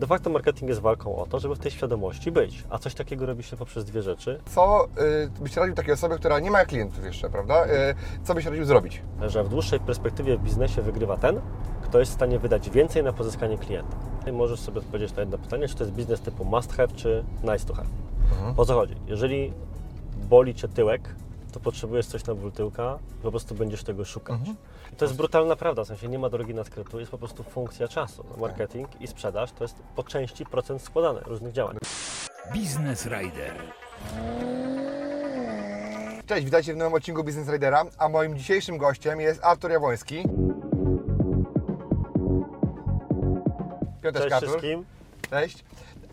De facto marketing jest walką o to, żeby w tej świadomości być, a coś takiego robi się poprzez dwie rzeczy, Co y, byś radził takiej osobie, która nie ma klientów jeszcze, prawda? Y, co byś radził zrobić? że w dłuższej perspektywie w biznesie wygrywa ten, kto jest w stanie wydać więcej na pozyskanie klienta. I możesz sobie odpowiedzieć na jedno pytanie, czy to jest biznes typu must have, czy nice to have. Po co chodzi? Jeżeli boli Cię tyłek, to potrzebujesz coś na ból tyłka, po prostu będziesz tego szukać. I to jest brutalna prawda, w sensie nie ma drogi na skrytu, jest po prostu funkcja czasu. No, marketing i sprzedaż to jest po części procent składany różnych działań. Business Rider. Cześć, witajcie w nowym odcinku Business Ridera, a moim dzisiejszym gościem jest Artur Jabłoński. Piotr Cześć Artur. wszystkim. Cześć.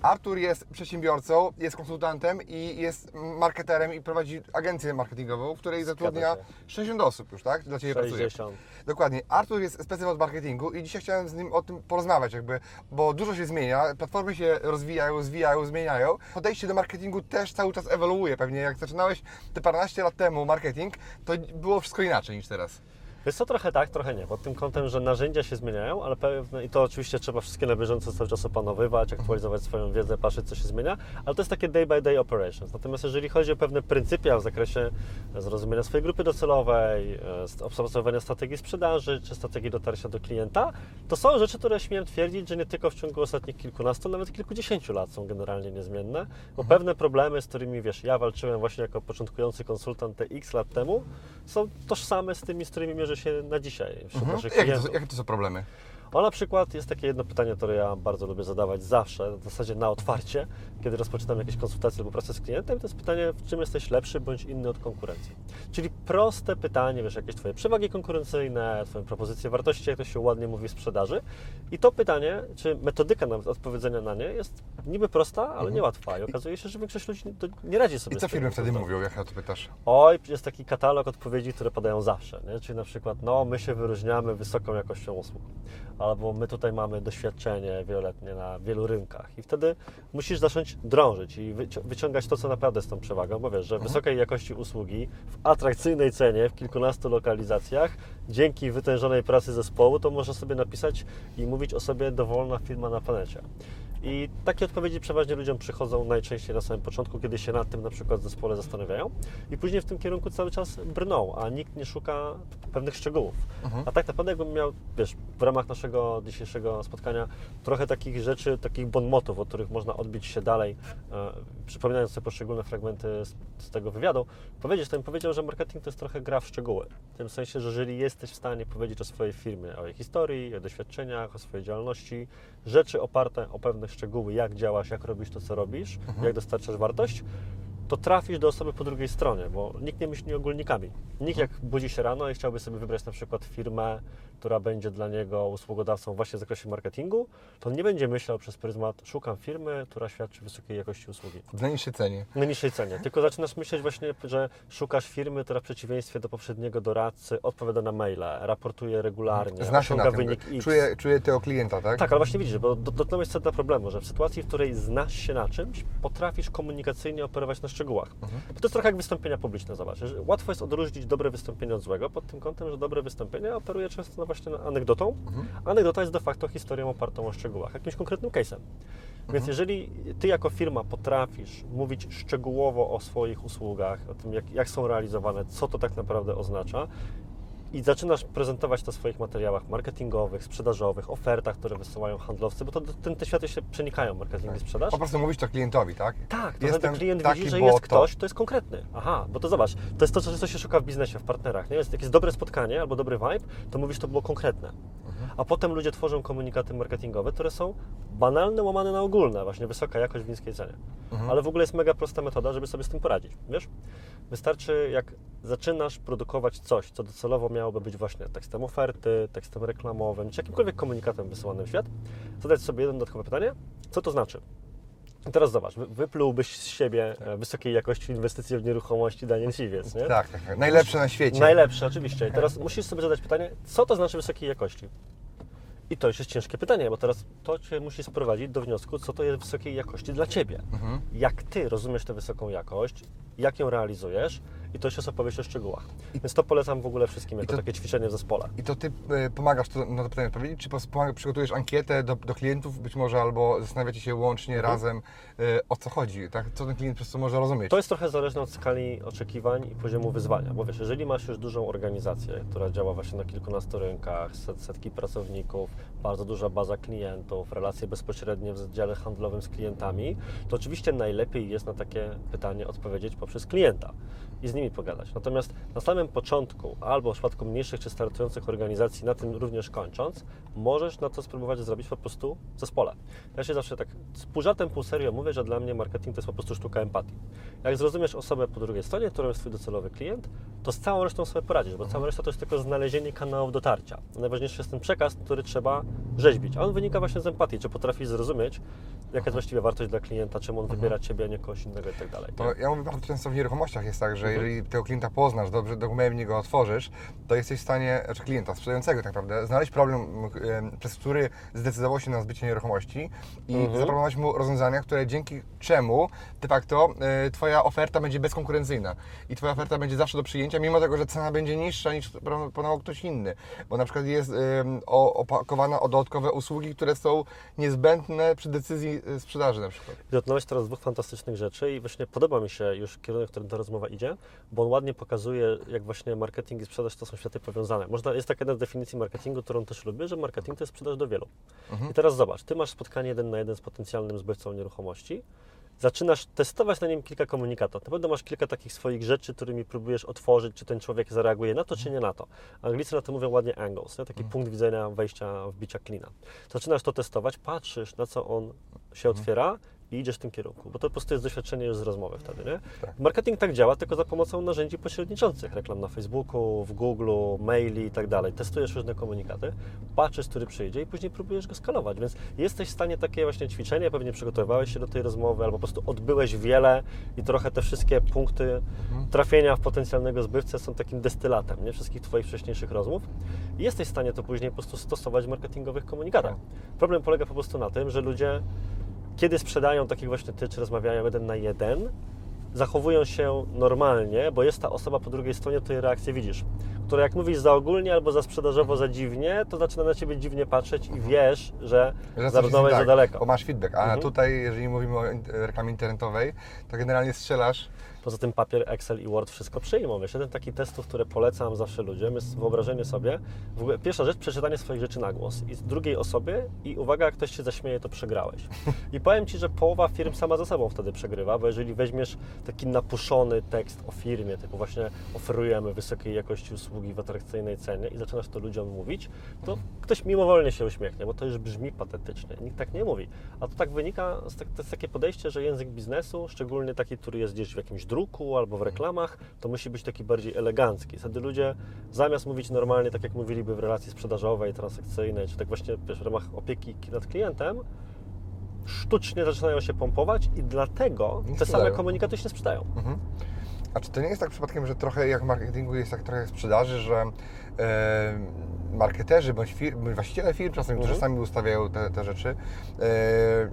Artur jest przedsiębiorcą, jest konsultantem i jest marketerem i prowadzi agencję marketingową, w której zatrudnia się. 60 osób już, tak? Dla Ciebie pracuje. 60. Dokładnie. Artur jest specem od marketingu i dzisiaj chciałem z nim o tym porozmawiać, jakby, bo dużo się zmienia, platformy się rozwijają, zwijają, zmieniają. Podejście do marketingu też cały czas ewoluuje. Pewnie jak zaczynałeś te paręnaście lat temu marketing, to było wszystko inaczej niż teraz. Jest to trochę tak, trochę nie, pod tym kątem, że narzędzia się zmieniają, ale pewne, i to oczywiście trzeba wszystkie na bieżąco cały czas opanowywać, aktualizować swoją wiedzę, patrzeć co się zmienia, ale to jest takie day by day operations. Natomiast jeżeli chodzi o pewne pryncypia w zakresie zrozumienia swojej grupy docelowej, e, opracowania strategii sprzedaży czy strategii dotarcia do klienta, to są rzeczy, które śmiem twierdzić, że nie tylko w ciągu ostatnich kilkunastu, nawet kilkudziesięciu lat są generalnie niezmienne, bo pewne problemy, z którymi wiesz, ja walczyłem właśnie jako początkujący konsultant te x lat temu, są tożsame z tymi, z którymi się na dzisiaj wśród naszych Jakie to, jakie to są problemy? O na przykład jest takie jedno pytanie, które ja bardzo lubię zadawać zawsze, w zasadzie na otwarcie, kiedy rozpoczynam jakieś konsultacje lub pracę z klientem, to jest pytanie, w czym jesteś lepszy bądź inny od konkurencji. Czyli proste pytanie, wiesz, jakieś Twoje przewagi konkurencyjne, Twoje propozycje wartości, jak to się ładnie mówi w sprzedaży. I to pytanie, czy metodyka nawet odpowiedzenia na nie jest niby prosta, ale niełatwa. I okazuje się, że większość ludzi to nie radzi sobie Mhm. I co firmy wtedy mówią, jak o to pytasz? Oj, jest taki katalog odpowiedzi, które padają zawsze, nie? czyli na przykład, no my się wyróżniamy wysoką jakością usług, albo my tutaj mamy doświadczenie wieloletnie na wielu rynkach i wtedy musisz zacząć drążyć i wyci- wyciągać to, co naprawdę jest tą przewagą, bo wiesz, że wysokiej jakości usługi w atrakcyjnej cenie, w kilkunastu lokalizacjach, dzięki wytężonej pracy zespołu, to można sobie napisać i mówić o sobie dowolna firma na planecie. I takie odpowiedzi przeważnie ludziom przychodzą najczęściej na samym początku, kiedy się nad tym na przykład w zespole zastanawiają i później w tym kierunku cały czas brną, a nikt nie szuka pewnych szczegółów. A tak naprawdę jakbym miał, wiesz, w ramach naszego dzisiejszego spotkania trochę takich rzeczy, takich bonmotów, od których można odbić się dalej, e, przypominając sobie poszczególne fragmenty z, z tego wywiadu, powiedzieć, to bym powiedział, że marketing to jest trochę gra w szczegóły. W tym sensie, że jeżeli jesteś w stanie powiedzieć o swojej firmie, o jej historii, o doświadczeniach, o swojej działalności, rzeczy oparte o pewne szczegóły, jak działasz, jak robisz to, co robisz, jak dostarczasz wartość, to trafisz do osoby po drugiej stronie, bo nikt nie myśli ogólnikami. Nikt jak budzi się rano i chciałby sobie wybrać na przykład firmę, która będzie dla niego usługodawcą właśnie w zakresie marketingu, to on nie będzie myślał przez pryzmat szukam firmy, która świadczy wysokiej jakości usługi W najniższej cenie. na niższej cenie. Tylko zaczynasz myśleć właśnie, że szukasz firmy, która w przeciwieństwie do poprzedniego doradcy odpowiada na maile, raportuje regularnie, Zna się na tym. wynik X. Czuje, czuje tego klienta, tak? Tak, ale właśnie widzisz, bo do- dotknąłeś sedna problemu, że w sytuacji, w której znasz się na czymś, potrafisz komunikacyjnie operować na szczegółach. Bo to jest trochę jak wystąpienia publiczne, zobacz. Łatwo jest odróżnić dobre wystąpienie od złego, pod tym kątem, że dobre wystąpienie operuje często no właśnie anegdotą. Anegdota jest de facto historią opartą o szczegółach, jakimś konkretnym case'em. Więc jeżeli ty jako firma potrafisz mówić szczegółowo o swoich usługach, o tym jak, jak są realizowane, co to tak naprawdę oznacza i zaczynasz prezentować to w swoich materiałach marketingowych, sprzedażowych, ofertach, które wysyłają handlowcy, bo to, ten, te światy się przenikają, marketing i sprzedaż. Po prostu mówić to klientowi, tak? Tak, to wtedy klient taki, widzi, że jest to. ktoś, to jest konkretny. Aha, bo to zobacz, to jest to, co co się szuka w biznesie, w partnerach. Nie? Jest jakieś dobre spotkanie albo dobry vibe, to mówisz, to było konkretne. A potem ludzie tworzą komunikaty marketingowe, które są banalne, łamane na ogólne, właśnie wysoka jakość w niskiej cenie. Mhm. Ale w ogóle jest mega prosta metoda, żeby sobie z tym poradzić, wiesz? Wystarczy, jak zaczynasz produkować coś, co docelowo miałoby być właśnie tekstem oferty, tekstem reklamowym, czy jakimkolwiek komunikatem wysyłanym w świat, zadać sobie jedno dodatkowe pytanie, co to znaczy? I teraz zobacz, wy- wyplułbyś z siebie e, wysokiej jakości inwestycje w nieruchomości Daniel Siwiec, nie? Tak, tak, tak. Najlepsze na świecie. Najlepsze, oczywiście. I teraz musisz sobie zadać pytanie, co to znaczy wysokiej jakości? I to już jest ciężkie pytanie, bo teraz to Cię musi sprowadzić do wniosku, co to jest wysokiej jakości dla Ciebie. Mhm. Jak Ty rozumiesz tę wysoką jakość, jak ją realizujesz i to już jest opowieść o szczegółach. Więc to polecam w ogóle wszystkim jako to- takie ćwiczenie w zespole. I to ty e, pomagasz to, na to pytanie odpowiedzieć, czy pos- pomaga- przygotujesz ankietę do, do klientów być może, albo zastanawiacie się łącznie Mhm. razem e, o co chodzi, tak? co ten klient przez to może rozumieć. To jest trochę zależne od skali oczekiwań i poziomu wyzwania, bo wiesz, jeżeli masz już dużą organizację, która działa właśnie na kilkunastu rynkach, set, setki pracowników, bardzo duża baza klientów, relacje bezpośrednie w dziale handlowym z klientami, to oczywiście najlepiej jest na takie pytanie odpowiedzieć poprzez klienta i z nimi pogadać. Natomiast na samym początku, albo w przypadku mniejszych czy startujących organizacji, na tym również kończąc, możesz na to spróbować zrobić po prostu w zespole. Ja się zawsze tak z pół żartem, pół serio mówię, że dla mnie marketing to jest po prostu sztuka empatii. Jak zrozumiesz osobę po drugiej stronie, którą jest Twój docelowy klient, to z całą resztą sobie poradzisz, bo cała reszta to jest tylko znalezienie kanałów dotarcia. Najważniejszy jest ten przekaz, który trzeba rzeźbić, a on wynika właśnie z empatii, czy potrafisz zrozumieć, jaka jest właściwie wartość dla klienta, czemu on wybiera Ciebie, a nie kogoś innego i tak dalej. To ja mówię bardzo często w nieruchomościach jest tak, że Mhm. Jeżeli tego klienta poznasz, dobrze dogłębnie go otworzysz, to jesteś w stanie, znaczy klienta, sprzedającego tak naprawdę, znaleźć problem, em, przez który zdecydował się na zbycie nieruchomości i Mhm. zaproponować mu rozwiązania, które dzięki czemu de facto e, Twoja oferta będzie bezkonkurencyjna i Twoja oferta będzie zawsze do przyjęcia, mimo tego, że cena będzie niższa niż proponował ktoś inny, bo na przykład jest opakowana o dodatkowe usługi, które są niezbędne przy decyzji e, sprzedaży na przykład. Dotknąłeś teraz dwóch fantastycznych rzeczy i właśnie podoba mi się już kierunek, w którym ta rozmowa idzie, bo on ładnie pokazuje, jak właśnie marketing i sprzedaż to są światy powiązane. Można, jest taka jedna z definicji marketingu, którą też lubię, że marketing to jest sprzedaż do wielu. I teraz zobacz, ty masz spotkanie jeden na jeden z potencjalnym zbywcą nieruchomości, zaczynasz testować na nim kilka komunikatów. Na pewno masz kilka takich swoich rzeczy, którymi próbujesz otworzyć, czy ten człowiek zareaguje na to, czy nie na to. Anglicy na to mówią ładnie angles, nie? taki punkt widzenia wejścia, wbicia klina. Zaczynasz to testować, patrzysz, na co on się otwiera i idziesz w tym kierunku, bo to po prostu jest doświadczenie już z rozmowy wtedy, nie? Tak. Marketing tak działa, tylko za pomocą narzędzi pośredniczących, reklam na Facebooku, w Google, maili i tak dalej. Testujesz różne komunikaty, patrzysz, który przyjdzie i później próbujesz go skalować, więc jesteś w stanie takie właśnie ćwiczenie, pewnie przygotowywałeś się do tej rozmowy, albo po prostu odbyłeś wiele i trochę te wszystkie punkty trafienia w potencjalnego zbywcę są takim destylatem, nie? Wszystkich Twoich wcześniejszych rozmów i jesteś w stanie to później po prostu stosować w marketingowych komunikatach. Problem polega po prostu na tym, że ludzie kiedy sprzedają, tak jak właśnie ty, czy rozmawiają jeden na jeden, zachowują się normalnie, bo jest ta osoba po drugiej stronie, tej reakcję widzisz, która jak mówisz za ogólnie albo za sprzedażowo, za dziwnie, to zaczyna na ciebie dziwnie patrzeć i wiesz, że Że zarządzałeś nie za tak, daleko. Bo masz feedback. A Mhm. tutaj, jeżeli mówimy o reklamie internetowej, to generalnie strzelasz. Poza tym papier, Excel i Word wszystko przyjmą. Wiesz, jeden taki testów, które polecam zawsze ludziom, jest wyobrażenie sobie, w ogóle pierwsza rzecz, przeczytanie swoich rzeczy na głos i z drugiej osobie i uwaga, jak ktoś się zaśmieje, to przegrałeś. I powiem Ci, że połowa firm sama ze sobą wtedy przegrywa, bo jeżeli weźmiesz taki napuszony tekst o firmie, typu właśnie oferujemy wysokiej jakości usługi w atrakcyjnej cenie i zaczynasz to ludziom mówić, to ktoś mimowolnie się uśmiechnie, bo to już brzmi patetycznie. Nikt tak nie mówi. A to tak wynika, z tak, to jest takie podejście, że język biznesu, szczególnie taki, który jest gdzieś w jakimś druku albo w reklamach, to musi być taki bardziej elegancki. Wtedy ludzie zamiast mówić normalnie, tak jak mówiliby w relacji sprzedażowej, transakcyjnej, czy tak właśnie wiesz, w ramach opieki nad klientem, sztucznie zaczynają się pompować i dlatego Nie te same komunikaty się nie sprzedają. Mhm. A czy to nie jest tak przypadkiem, że trochę jak w marketingu jest tak trochę jak w sprzedaży, że marketerzy bądź, fir, bądź właściciele firm czasem, którzy Mhm. sami ustawiają te, te rzeczy, e,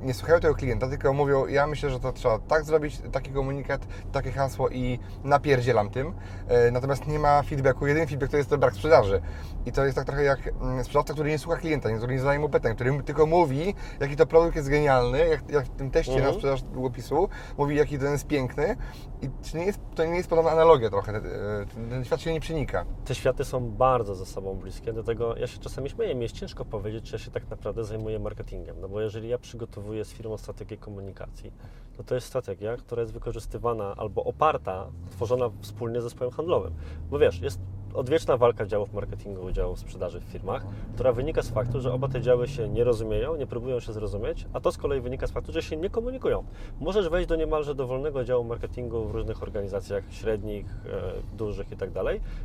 nie słuchają tego klienta, tylko mówią, ja myślę, że to trzeba tak zrobić, taki komunikat, takie hasło i napierdzielam tym. E, natomiast nie ma feedbacku. Jedyny feedback to jest to brak sprzedaży. I to jest tak trochę jak mm, sprzedawca, który nie słucha klienta, który nie zadaje mu pytań, który tylko mówi, jaki to produkt jest genialny, jak, jak w tym teście Mhm. na sprzedaż długopisu, mówi, jaki ten jest piękny. I czy nie jest, to nie jest podobna analogia trochę, ten, ten świat się nie przenika. Te światy są bardzo ze sobą bliskie, dlatego ja się czasami śmieję, mi jest ciężko powiedzieć, czy ja się tak naprawdę zajmuję marketingiem, no bo jeżeli ja przygotowuję z firmą strategię komunikacji, to to jest strategia, która jest wykorzystywana albo oparta, tworzona wspólnie z zespołem handlowym. Bo wiesz, jest odwieczna walka działów marketingu działów sprzedaży w firmach, która wynika z faktu, że oba te działy się nie rozumieją, nie próbują się zrozumieć, a to z kolei wynika z faktu, że się nie komunikują. Możesz wejść do niemalże dowolnego działu marketingu w różnych organizacjach średnich, e, dużych i tak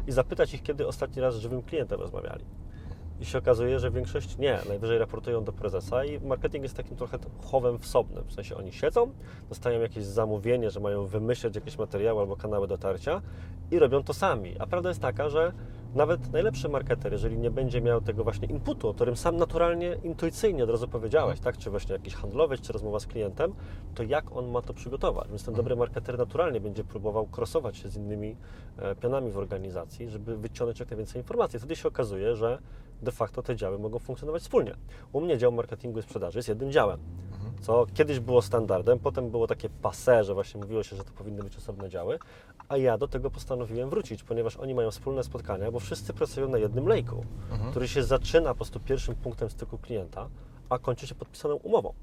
i zapytać ich, kiedy ostatni raz z żywym klientem rozmawiali. I się okazuje, że większość nie. Najwyżej raportują do prezesa i marketing jest takim trochę chowem wsobnym. W sensie oni siedzą, dostają jakieś zamówienie, że mają wymyśleć jakieś materiały albo kanały dotarcia i robią to sami. A prawda jest taka, że nawet najlepszy marketer, jeżeli nie będzie miał tego właśnie inputu, o którym sam naturalnie, intuicyjnie od razu powiedziałeś, tak? czy właśnie jakiś handlowiec, czy rozmowa z klientem, to jak on ma to przygotować? Więc ten dobry marketer naturalnie będzie próbował krosować się z innymi e, pionami w organizacji, żeby wyciągnąć jak najwięcej informacji. Wtedy się okazuje, że de facto te działy mogą funkcjonować wspólnie. U mnie dział marketingu i sprzedaży jest jednym działem, co kiedyś było standardem, potem było takie passe, że właśnie mówiło się, że to powinny być osobne działy, a ja do tego postanowiłem wrócić, ponieważ oni mają wspólne spotkania, bo wszyscy pracują na jednym lejku, który się zaczyna po prostu pierwszym punktem styku klienta, a kończy się podpisaną umową.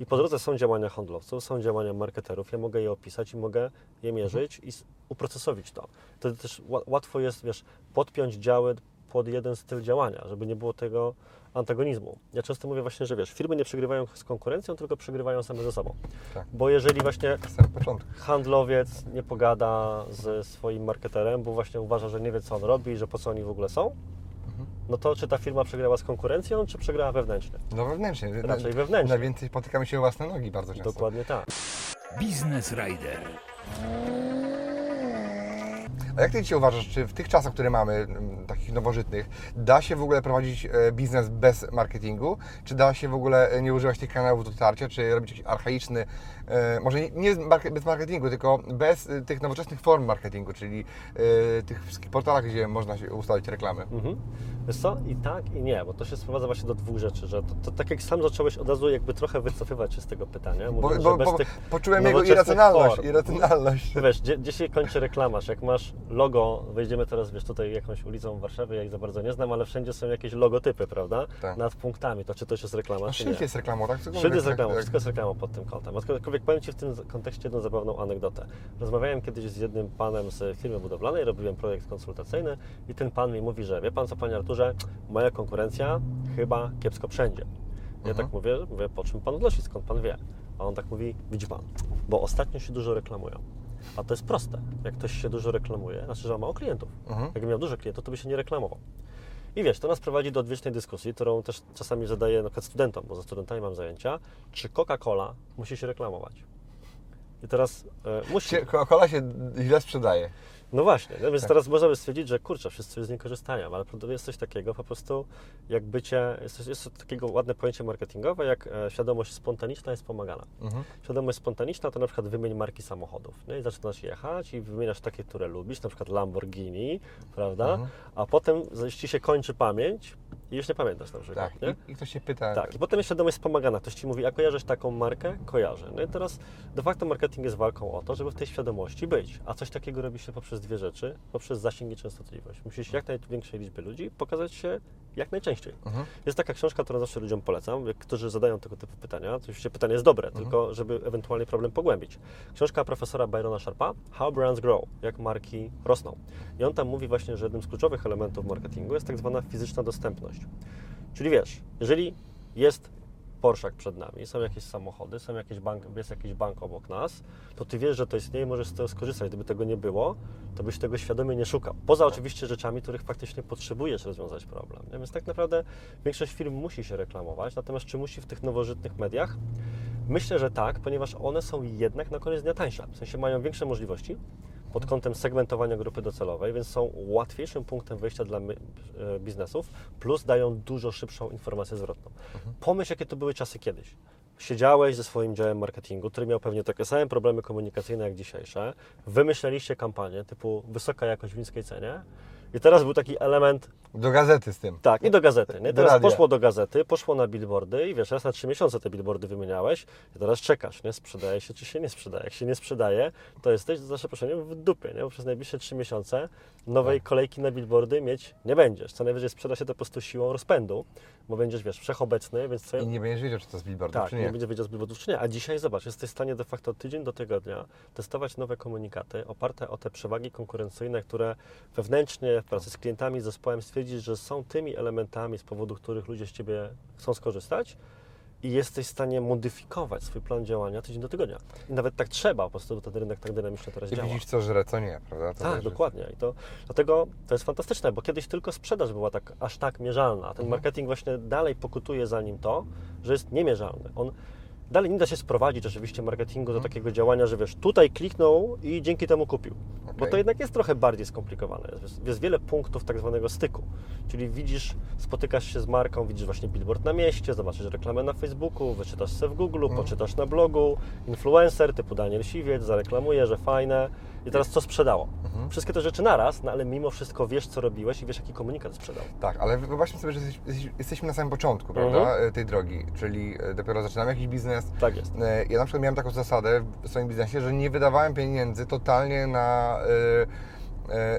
I po drodze są działania handlowców, są działania marketerów, ja mogę je opisać i mogę je mierzyć i s- uprocesowić to. Wtedy też ła- łatwo jest, wiesz, podpiąć działy pod jeden styl działania, żeby nie było tego antagonizmu. Ja często mówię właśnie, że wiesz, firmy nie przegrywają z konkurencją, tylko przegrywają same ze sobą. Tak. Bo jeżeli właśnie handlowiec nie pogada ze swoim marketerem, bo właśnie uważa, że nie wie, co on robi, że po co oni w ogóle są, no to czy ta firma przegrała z konkurencją, czy przegrała wewnętrznie? No wewnętrznie. Raczej wewnętrznie. Najwięcej spotykamy się o własne nogi bardzo często. Dokładnie tak. Biznes Rider. A jak ty dzisiaj uważasz, czy w tych czasach, które mamy, takich nowożytnych, da się w ogóle prowadzić e, biznes bez marketingu? Czy da się w ogóle e, nie używać tych kanałów dotarcia, czy robić jakiś archaiczny, e, może nie- bez marketingu, tylko bez tych nowoczesnych form marketingu, czyli tych wszystkich portalach, gdzie można ustawić reklamy? Mhm. Wiesz co? I tak, i nie, bo to się sprowadza właśnie do dwóch rzeczy, że to, to tak jak sam zacząłeś od razu jakby trochę wycofywać się z tego pytania, Bo, mówiąc, bo, bo tych poczułem jego irracjonalność. form. irracjonalność. Wiesz, gdzie, gdzie się kończy reklamasz? Jak masz logo, wejdziemy teraz, wiesz, tutaj jakąś ulicą w Warszawie, ja ich za bardzo nie znam, ale wszędzie są jakieś logotypy, prawda? Tak. Nad punktami, to czy to jest reklama, A czy szyld nie? jest reklamą, tak? Szyld jest reklamą, tak. wszystko jest reklamą pod tym kątem. Aczkolwiek powiem Ci w tym kontekście jedną zabawną anegdotę. Rozmawiałem kiedyś z jednym panem z firmy budowlanej, robiłem projekt konsultacyjny i ten pan mi mówi, że wie Pan co Panie Arturze, moja konkurencja chyba kiepsko wszędzie. Ja Mhm. tak mówię, mówię, po czym Pan wnosi, skąd Pan wie? A on tak mówi, widzi Pan, bo ostatnio się dużo reklamują. A to jest proste. Jak ktoś się dużo reklamuje, znaczy, że ma mało klientów. Mhm. Jakby miał dużo klientów, to by się nie reklamował. I wiesz, to nas prowadzi do odwiecznej dyskusji, którą też czasami zadaję na przykład studentom, bo ze studentami mam zajęcia, czy Coca-Cola musi się reklamować. I teraz e, musi. Coca-Cola się źle sprzedaje. No właśnie, no Tak. więc teraz można by stwierdzić, że kurczę, wszyscy z niej korzystają, ale jest coś takiego po prostu jak bycie, jest, coś- jest takiego ładne pojęcie marketingowe, jak e, świadomość spontaniczna jest pomagana. Mhm. Świadomość spontaniczna to na przykład wymień marki samochodów. Nie? I zaczynasz jechać i wymieniasz takie, które lubisz, na przykład Lamborghini, prawda? Mhm. A potem ci się kończy pamięć i już nie pamiętasz na przykład. Tak. I, I ktoś się pyta. Tak, i potem jest świadomość wspomagana. Ktoś ci mówi, a kojarzysz taką markę? Kojarzę. No i teraz de facto marketing jest walką o to, żeby w tej świadomości być. A coś takiego robi się poprzez dwie rzeczy. Poprzez zasięg i częstotliwość. Musisz jak największej liczbie ludzi pokazać się jak najczęściej. Mhm. Jest taka książka, którą zawsze ludziom polecam, którzy zadają tego typu pytania. Oczywiście pytanie jest dobre, Mhm. tylko żeby ewentualnie problem pogłębić. Książka profesora Byrona Sharpa, How Brands Grow, jak marki rosną. I on tam mówi właśnie, że jednym z kluczowych elementów marketingu jest tak zwana fizyczna dostępność. Czyli wiesz, jeżeli jest Porszak przed nami, są jakieś samochody, są jakieś bank, jest jakiś bank obok nas, to ty wiesz, że to istnieje i możesz z tego skorzystać. Gdyby tego nie było, to byś tego świadomie nie szukał. Poza oczywiście rzeczami, których faktycznie potrzebujesz rozwiązać problem. Więc tak naprawdę większość firm musi się reklamować, natomiast czy musi w tych nowożytnych mediach? Myślę, że tak, ponieważ one są jednak na koniec dnia tańsze. W sensie mają większe możliwości pod kątem segmentowania grupy docelowej, więc są łatwiejszym punktem wejścia dla e, biznesów, plus dają dużo szybszą informację zwrotną. Pomyśl, jakie to były czasy kiedyś. Siedziałeś ze swoim działem marketingu, który miał pewnie takie same problemy komunikacyjne jak dzisiejsze, wymyśleliście kampanię typu wysoka jakość w niskiej cenie i teraz był taki element Do gazety z tym. tak, i do gazety. Nie? Teraz radia. poszło do gazety, poszło na billboardy i wiesz, raz na trzy miesiące te billboardy wymieniałeś i teraz czekasz, nie? Sprzedaje się czy się nie sprzedaje. Jak się nie sprzedaje, to jesteś za przeproszeniem w dupie, nie? Bo przez najbliższe trzy miesiące nowej Tak. kolejki na billboardy mieć nie będziesz. Co najwyżej sprzeda się to po prostu siłą rozpędu, bo będziesz, wiesz, wszechobecny, więc twoja... I nie będziesz wiedział, czy to z billboardu, Tak, czy nie nie. będzie wiedział z billboardów czy nie. A dzisiaj zobacz, jesteś w stanie de facto tydzień do tygodnia testować nowe komunikaty oparte o te przewagi konkurencyjne, które wewnętrznie w pracy z klientami, z zespołem stwierdzić, że są tymi elementami, z powodu których ludzie z Ciebie chcą skorzystać i jesteś w stanie modyfikować swój plan działania tydzień do tygodnia. I nawet tak trzeba, po prostu ten rynek tak dynamicznie teraz I działa. widzisz, co żre, co nie, prawda? To Tak, też dokładnie. I to, dlatego to jest fantastyczne, bo kiedyś tylko sprzedaż była tak, aż tak mierzalna, a ten Mhm. marketing właśnie dalej pokutuje za nim to, że jest niemierzalny. On dalej nie da się sprowadzić oczywiście marketingu do Mhm. takiego działania, że wiesz, tutaj kliknął i dzięki temu kupił. Bo Okej. to jednak jest trochę bardziej skomplikowane. Jest, jest wiele punktów tak zwanego styku. Czyli widzisz, spotykasz się z marką, widzisz właśnie billboard na mieście, zobaczysz reklamę na Facebooku, wyczytasz sobie w Google, Mhm. poczytasz na blogu, influencer typu Daniel Siwiec zareklamuje, że fajne. I teraz co sprzedało? Mhm. Wszystkie te rzeczy naraz, no ale mimo wszystko wiesz, co robiłeś i wiesz, jaki komunikat sprzedał. Tak, ale wyobraźmy sobie, że jesteś- jesteśmy na samym początku, prawda, Mhm. tej drogi, czyli e, dopiero zaczynamy jakiś biznes. Tak jest. E, Ja na przykład miałem taką zasadę w swoim biznesie, że nie wydawałem pieniędzy totalnie na,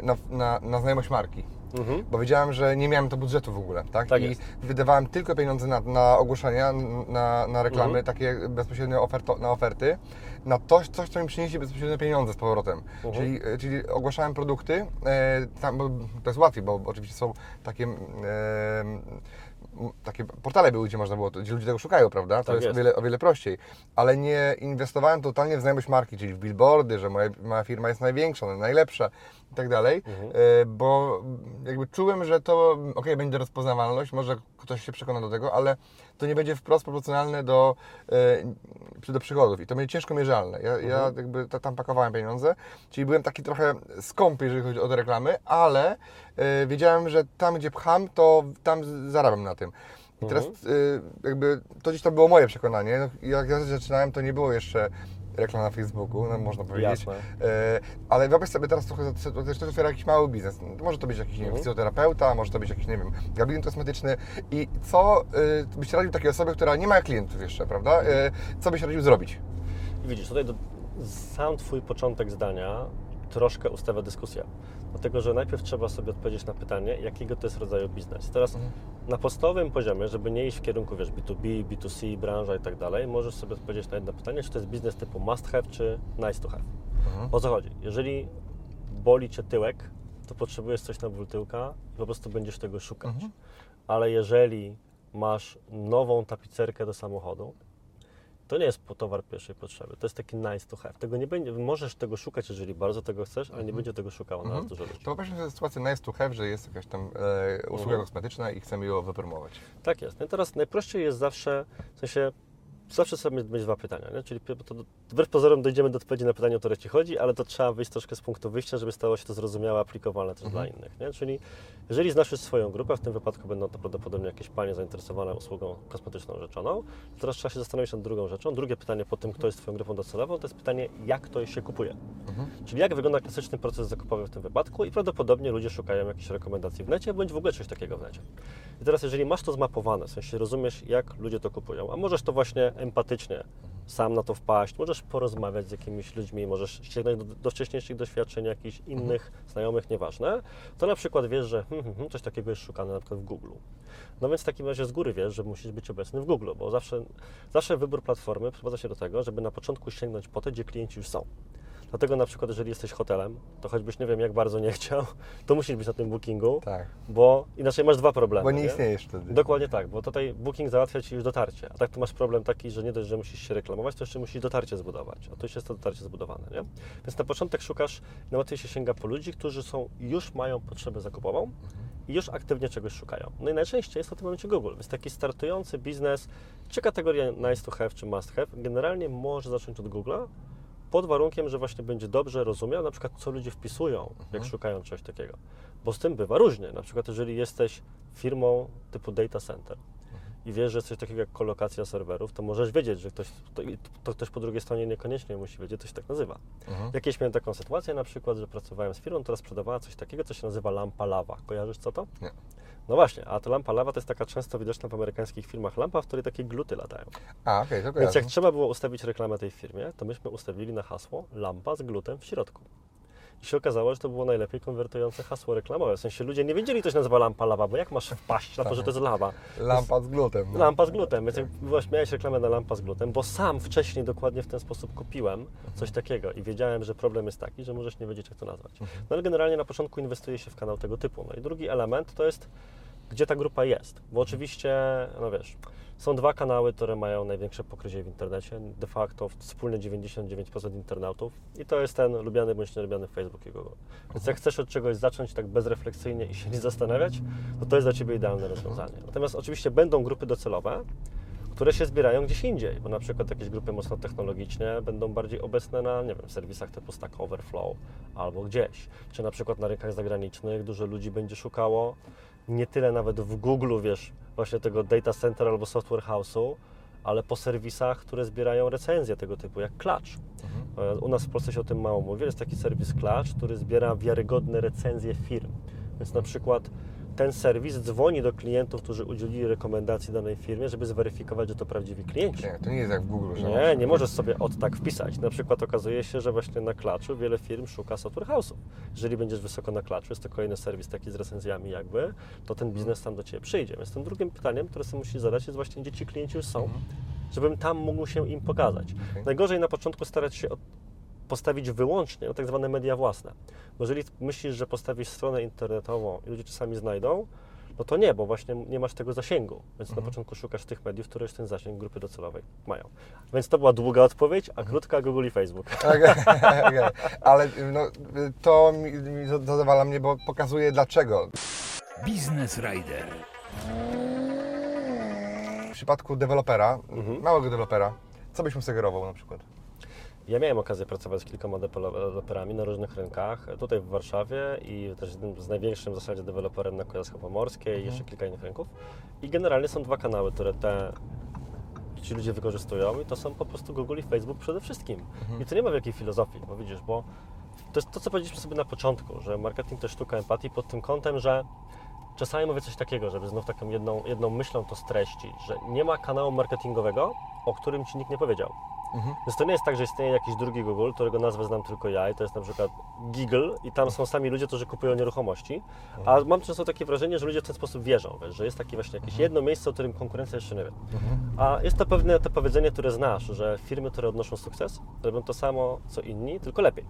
na, na, na znajomość marki. Mhm. Bo wiedziałem, że nie miałem to budżetu w ogóle, tak? Tak I jest. wydawałem tylko pieniądze na, na ogłoszenia, na, na reklamy, Mhm. takie bezpośrednio oferto, na oferty, na coś, coś, co mi przyniesie bezpośrednio pieniądze z powrotem. Mhm. Czyli, e, czyli ogłaszałem produkty, e, tam, bo to jest łatwiej, bo oczywiście są takie, e, takie portale były, gdzie można było, gdzie ludzie tego szukają, prawda? To Tak jest, jest. O, wiele, o wiele prościej. Ale nie inwestowałem totalnie w znajomość marki, czyli w billboardy, że moja, moja firma jest największa, najlepsza i tak dalej, Mhm. e, bo jakby czułem, że to, ok, będzie rozpoznawalność, może ktoś się przekona do tego, ale to nie będzie wprost proporcjonalne do, e, do przychodów i to będzie ciężko mierzalne. Ja, ja Mhm. jakby ta- tam pakowałem pieniądze, czyli byłem taki trochę skąpy, jeżeli chodzi o te reklamy, ale e, wiedziałem, że tam, gdzie pcham, to tam zarabiam na tym. I teraz Mhm. e, jakby to gdzieś to było moje przekonanie. No, Jak ja zaczynałem, to nie było jeszcze reklam na Facebooku, no, można powiedzieć. Jasne. E, ale wyobraź sobie teraz trochę, to też otwiera jakiś mały biznes. Może to być jakiś nie wiem, Mhm. fizjoterapeuta, może to być jakiś, nie wiem, gabinet kosmetyczny. I co y, byś radził takiej osobie, która nie ma klientów jeszcze, prawda? Y, co byś radził zrobić? I widzisz, tutaj do, sam Twój początek zdania troszkę ustawia dyskusję. Dlatego, że najpierw trzeba sobie odpowiedzieć na pytanie, jakiego to jest rodzaju biznes. Teraz Mhm. na podstawowym poziomie, żeby nie iść w kierunku, wiesz, B2B, B2C, branża i tak dalej, możesz sobie odpowiedzieć na jedno pytanie, czy to jest biznes typu must have, czy nice to have. Mhm. O co chodzi? Jeżeli boli Cię tyłek, to potrzebujesz coś na ból tyłka i po prostu będziesz tego szukać. Mhm. Ale jeżeli masz nową tapicerkę do samochodu, to nie jest towar pierwszej potrzeby. To jest taki nice to have. Tego nie będzie, możesz tego szukać, jeżeli bardzo tego chcesz, ale nie będzie tego szukało nas Mhm. dużo ludzi. To wyobraźmy sobie sytuację nice to have, że jest jakaś tam e, usługa Mhm. kosmetyczna i chcemy ją wypromować. Tak jest. No i teraz najprościej jest zawsze, w sensie, zawsze sobie mieć dwa pytania, nie? czyli to, wbrew pozorom dojdziemy do odpowiedzi na pytanie, o które Ci chodzi, ale to trzeba wyjść troszkę z punktu wyjścia, żeby stało się to zrozumiałe, aplikowalne też Mhm. dla innych, nie? czyli jeżeli znasz już swoją grupę, w tym wypadku będą to prawdopodobnie jakieś panie zainteresowane usługą kosmetyczną rzeczoną, to teraz trzeba się zastanowić nad drugą rzeczą. Drugie pytanie po tym, kto jest Twoją grupą docelową, to jest pytanie, jak to się kupuje. Mhm. Czyli jak wygląda klasyczny proces zakupowy w tym wypadku i prawdopodobnie ludzie szukają jakichś rekomendacji w necie, bądź w ogóle czegoś takiego w necie. I teraz jeżeli masz to zmapowane, w sensie rozumiesz jak ludzie to kupują, a możesz to właśnie empatycznie sam na to wpaść, możesz porozmawiać z jakimiś ludźmi, możesz sięgnąć do, do wcześniejszych doświadczeń jakichś innych znajomych, nieważne, to na przykład wiesz, że hmm, hmm, hmm, coś takiego jest szukane na przykład w Google. No więc w takim razie z góry wiesz, że musisz być obecny w Google, bo zawsze, zawsze wybór platformy sprowadza się do tego, żeby na początku sięgnąć po te, gdzie klienci już są. Dlatego na przykład, jeżeli jesteś hotelem, to choćbyś nie wiem jak bardzo nie chciał, to musisz być na tym bookingu, Tak. bo inaczej masz dwa problemy. Bo nie istniejesz wtedy. Dokładnie tak, bo tutaj booking załatwia Ci już dotarcie, a tak tu masz problem taki, że nie dość, że musisz się reklamować, to jeszcze musisz dotarcie zbudować, a tu już jest to dotarcie zbudowane, nie? Więc na początek szukasz, najłatwiej się sięga po ludzi, którzy są, już mają potrzebę zakupową i już aktywnie czegoś szukają. No i najczęściej jest to w tym momencie Google, więc taki startujący biznes, czy kategoria nice to have, czy must have, generalnie może zacząć od Google'a, pod warunkiem, że właśnie będzie dobrze rozumiał, na przykład co ludzie wpisują, jak szukają czegoś takiego. Bo z tym bywa różnie. Na przykład jeżeli jesteś firmą typu data center i wiesz, że jest coś takiego jak kolokacja serwerów, to możesz wiedzieć, że ktoś, to, to ktoś po drugiej stronie niekoniecznie musi wiedzieć, to się tak nazywa. Mhm. Jakieś miałem taką sytuację na przykład, że pracowałem z firmą, która sprzedawała coś takiego, co się nazywa lampa lawa. Kojarzysz co to? Nie. No właśnie, a ta lampa lawa to jest taka często widoczna w amerykańskich filmach lampa, w której takie gluty latają. A, okej, to Więc jak trzeba było ustawić reklamę tej firmie, to myśmy ustawili na hasło lampa z glutem w środku. I się okazało, że to było najlepiej konwertujące hasło reklamowe. W sensie ludzie nie wiedzieli, to się nazywa lampa lawa, bo jak masz wpaść na to, że to jest lawa? Lampa z glutem. no. Lampa z glutem, więc jak byłaś, miałeś reklamę na lampa z glutem, bo sam wcześniej dokładnie w ten sposób kupiłem coś takiego i wiedziałem, że problem jest taki, że możesz nie wiedzieć, jak to nazwać. No ale generalnie na początku inwestuje się w kanał tego typu. No i drugi element to jest gdzie ta grupa jest. Bo oczywiście, no wiesz, są dwa kanały, które mają największe pokrycie w internecie. De facto wspólnie 99% internautów. I to jest ten lubiany bądź nielubiany Facebook i Google. Więc jak chcesz od czegoś zacząć tak bezrefleksyjnie i się nie zastanawiać, to to jest dla Ciebie idealne rozwiązanie. Natomiast oczywiście będą grupy docelowe, które się zbierają gdzieś indziej, bo na przykład jakieś grupy mocno technologiczne będą bardziej obecne na, nie wiem, serwisach typu Stack Overflow albo gdzieś, czy na przykład na rynkach zagranicznych dużo ludzi będzie szukało nie tyle nawet w Google, wiesz, właśnie tego data center albo software house'u, ale po serwisach, które zbierają recenzje tego typu, jak Clutch. E, U nas w Polsce się o tym mało mówi. Jest taki serwis Clutch, który zbiera wiarygodne recenzje firm. Więc na przykład ten serwis dzwoni do klientów, którzy udzielili rekomendacji danej firmie, żeby zweryfikować, że to prawdziwi klienci. Nie, to nie jest jak w Google, że Nie, nie możesz sobie od tak wpisać. Na przykład okazuje się, że właśnie na klaczu wiele firm szuka software house'ów. Jeżeli będziesz wysoko na klaczu, jest to kolejny serwis taki z recenzjami jakby, to ten biznes tam do Ciebie przyjdzie. Więc tym drugim pytaniem, które sobie musisz zadać jest właśnie, gdzie Ci klienci już są, żebym tam mógł się im pokazać. Najgorzej na początku starać się od, postawić wyłącznie na tak zwane media własne. Bo jeżeli myślisz, że postawisz stronę internetową i ludzie czasami znajdą, no to nie, bo właśnie nie masz tego zasięgu. Więc na początku szukasz tych mediów, które już ten zasięg grupy docelowej mają. Więc to była długa odpowiedź, a krótka Google i Facebook. Okej, okej. Ale no, to mi, mi zadowala mnie, bo pokazuje dlaczego. Biznes Rider. W przypadku dewelopera, Mhm. małego dewelopera, co byś mu sugerował na przykład? Ja miałem okazję pracować z kilkoma deweloperami na różnych rynkach, tutaj w Warszawie i też jednym z największym w zasadzie deweloperem na Kujawsko Pomorskie i jeszcze kilka innych rynków. I generalnie są dwa kanały, które te ci ludzie wykorzystują i to są po prostu Google i Facebook przede wszystkim. I to nie ma wielkiej filozofii, bo widzisz, bo to jest to, co powiedzieliśmy sobie na początku, że marketing to sztuka empatii pod tym kątem, że czasami mówię coś takiego, żeby znów taką jedną, jedną myślą to streścić, że nie ma kanału marketingowego, o którym Ci nikt nie powiedział. Więc to nie jest tak, że istnieje jakiś drugi Google, którego nazwę znam tylko ja i to jest na przykład Giggle i tam są sami ludzie, którzy kupują nieruchomości, a mam często takie wrażenie, że ludzie w ten sposób wierzą, wiesz, że jest takie właśnie jakieś jedno miejsce, o którym konkurencja jeszcze nie wie. A jest to pewne to powiedzenie, które znasz, że firmy, które odnoszą sukces, robią to samo, co inni, tylko lepiej.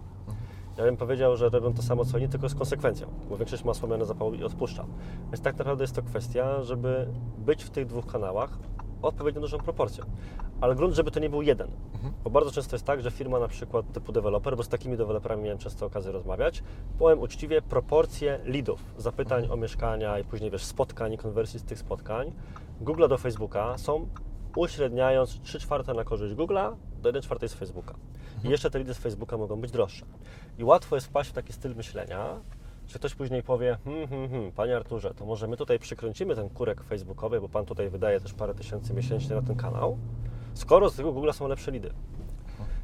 Ja bym powiedział, że robią to samo co inni, tylko z konsekwencją, bo większość ma słomiane zapału i odpuszcza. Więc tak naprawdę jest to kwestia, żeby być w tych dwóch kanałach odpowiednio dużą proporcją. Ale grunt, żeby to nie był jeden. Bo bardzo często jest tak, że firma na przykład typu deweloper, bo z takimi deweloperami miałem często okazję rozmawiać, powiem uczciwie, proporcje leadów, zapytań o mieszkania i później wiesz, spotkań i konwersji z tych spotkań Google do Facebooka są uśredniając 3 czwarte na korzyść Google'a do 1 czwartej z Facebooka. I jeszcze te lidy z Facebooka mogą być droższe. I łatwo jest wpaść w taki styl myślenia, że ktoś później powie, hmm, hmm, hmm, Panie Arturze, to może my tutaj przykręcimy ten kurek facebookowy, bo Pan tutaj wydaje też parę tysięcy miesięcznie na ten kanał, skoro z tego Google są lepsze lidy.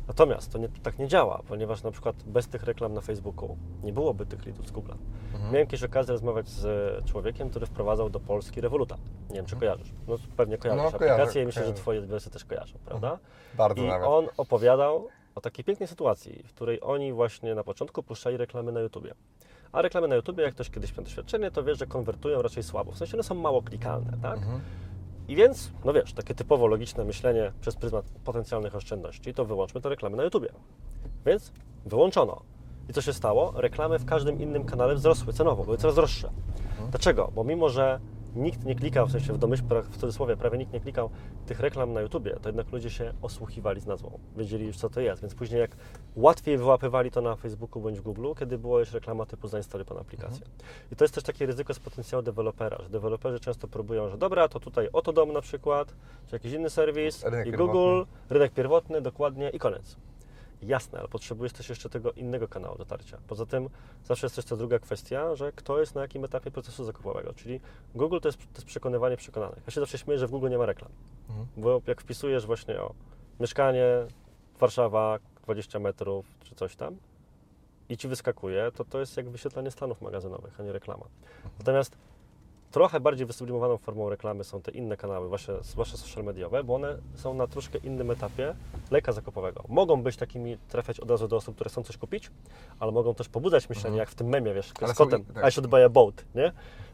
Natomiast to nie, tak nie działa, ponieważ na przykład bez tych reklam na Facebooku nie byłoby tych lidów z Google. Miałem kiedyś okazję rozmawiać z człowiekiem, który wprowadzał do Polski Revoluta. Nie wiem, czy kojarzysz. No pewnie kojarzysz No, kojarzę, aplikację i myślę, że kojarzę. Twoje odbiorcy też kojarzą, prawda? Bardzo I nawet. on opowiadał o takiej pięknej sytuacji, w której oni właśnie na początku puszczali reklamy na YouTubie. A reklamy na YouTubie, jak ktoś kiedyś miał doświadczenie, to wiesz, że konwertują raczej słabo. W sensie one są mało klikalne, tak? I więc, no wiesz, takie typowo logiczne myślenie przez pryzmat potencjalnych oszczędności, to wyłączmy te reklamy na YouTubie. Więc wyłączono. I co się stało? Reklamy w każdym innym kanale wzrosły cenowo, były coraz droższe. Dlaczego? Bo mimo, że nikt nie klikał, w sensie w domyśle, w cudzysłowie, prawie nikt nie klikał tych reklam na YouTubie, to jednak ludzie się osłuchiwali z nazwą. Wiedzieli już, co to jest, więc później jak łatwiej wyłapywali to na Facebooku bądź w Google, kiedy była już reklama typu zainstaluj pan aplikację. I to jest też takie ryzyko z potencjału dewelopera, że deweloperzy często próbują, że dobra, to tutaj oto dom na przykład, czy jakiś inny serwis Rynek i pierwotny. Google, rynek pierwotny, dokładnie i koniec. Jasne, ale potrzebujesz też jeszcze tego innego kanału dotarcia. Poza tym zawsze jest też ta druga kwestia, że kto jest na jakim etapie procesu zakupowego. Czyli Google to jest, to jest przekonywanie przekonanych. Ja się zawsze śmieję, że w Google nie ma reklam. Bo jak wpisujesz właśnie o mieszkanie, Warszawa, 20 metrów czy coś tam i ci wyskakuje, to to jest jak wyświetlanie stanów magazynowych, a nie reklama. Natomiast trochę bardziej wysublimowaną formą reklamy są te inne kanały, właśnie, zwłaszcza social mediowe, bo one są na troszkę innym etapie lejka zakupowego. Mogą być takimi, trafiać od razu do osób, które chcą coś kupić, ale mogą też pobudzać myślenie, jak w tym memie, wiesz, z kotem, i- tak. I should buy a boat, nie?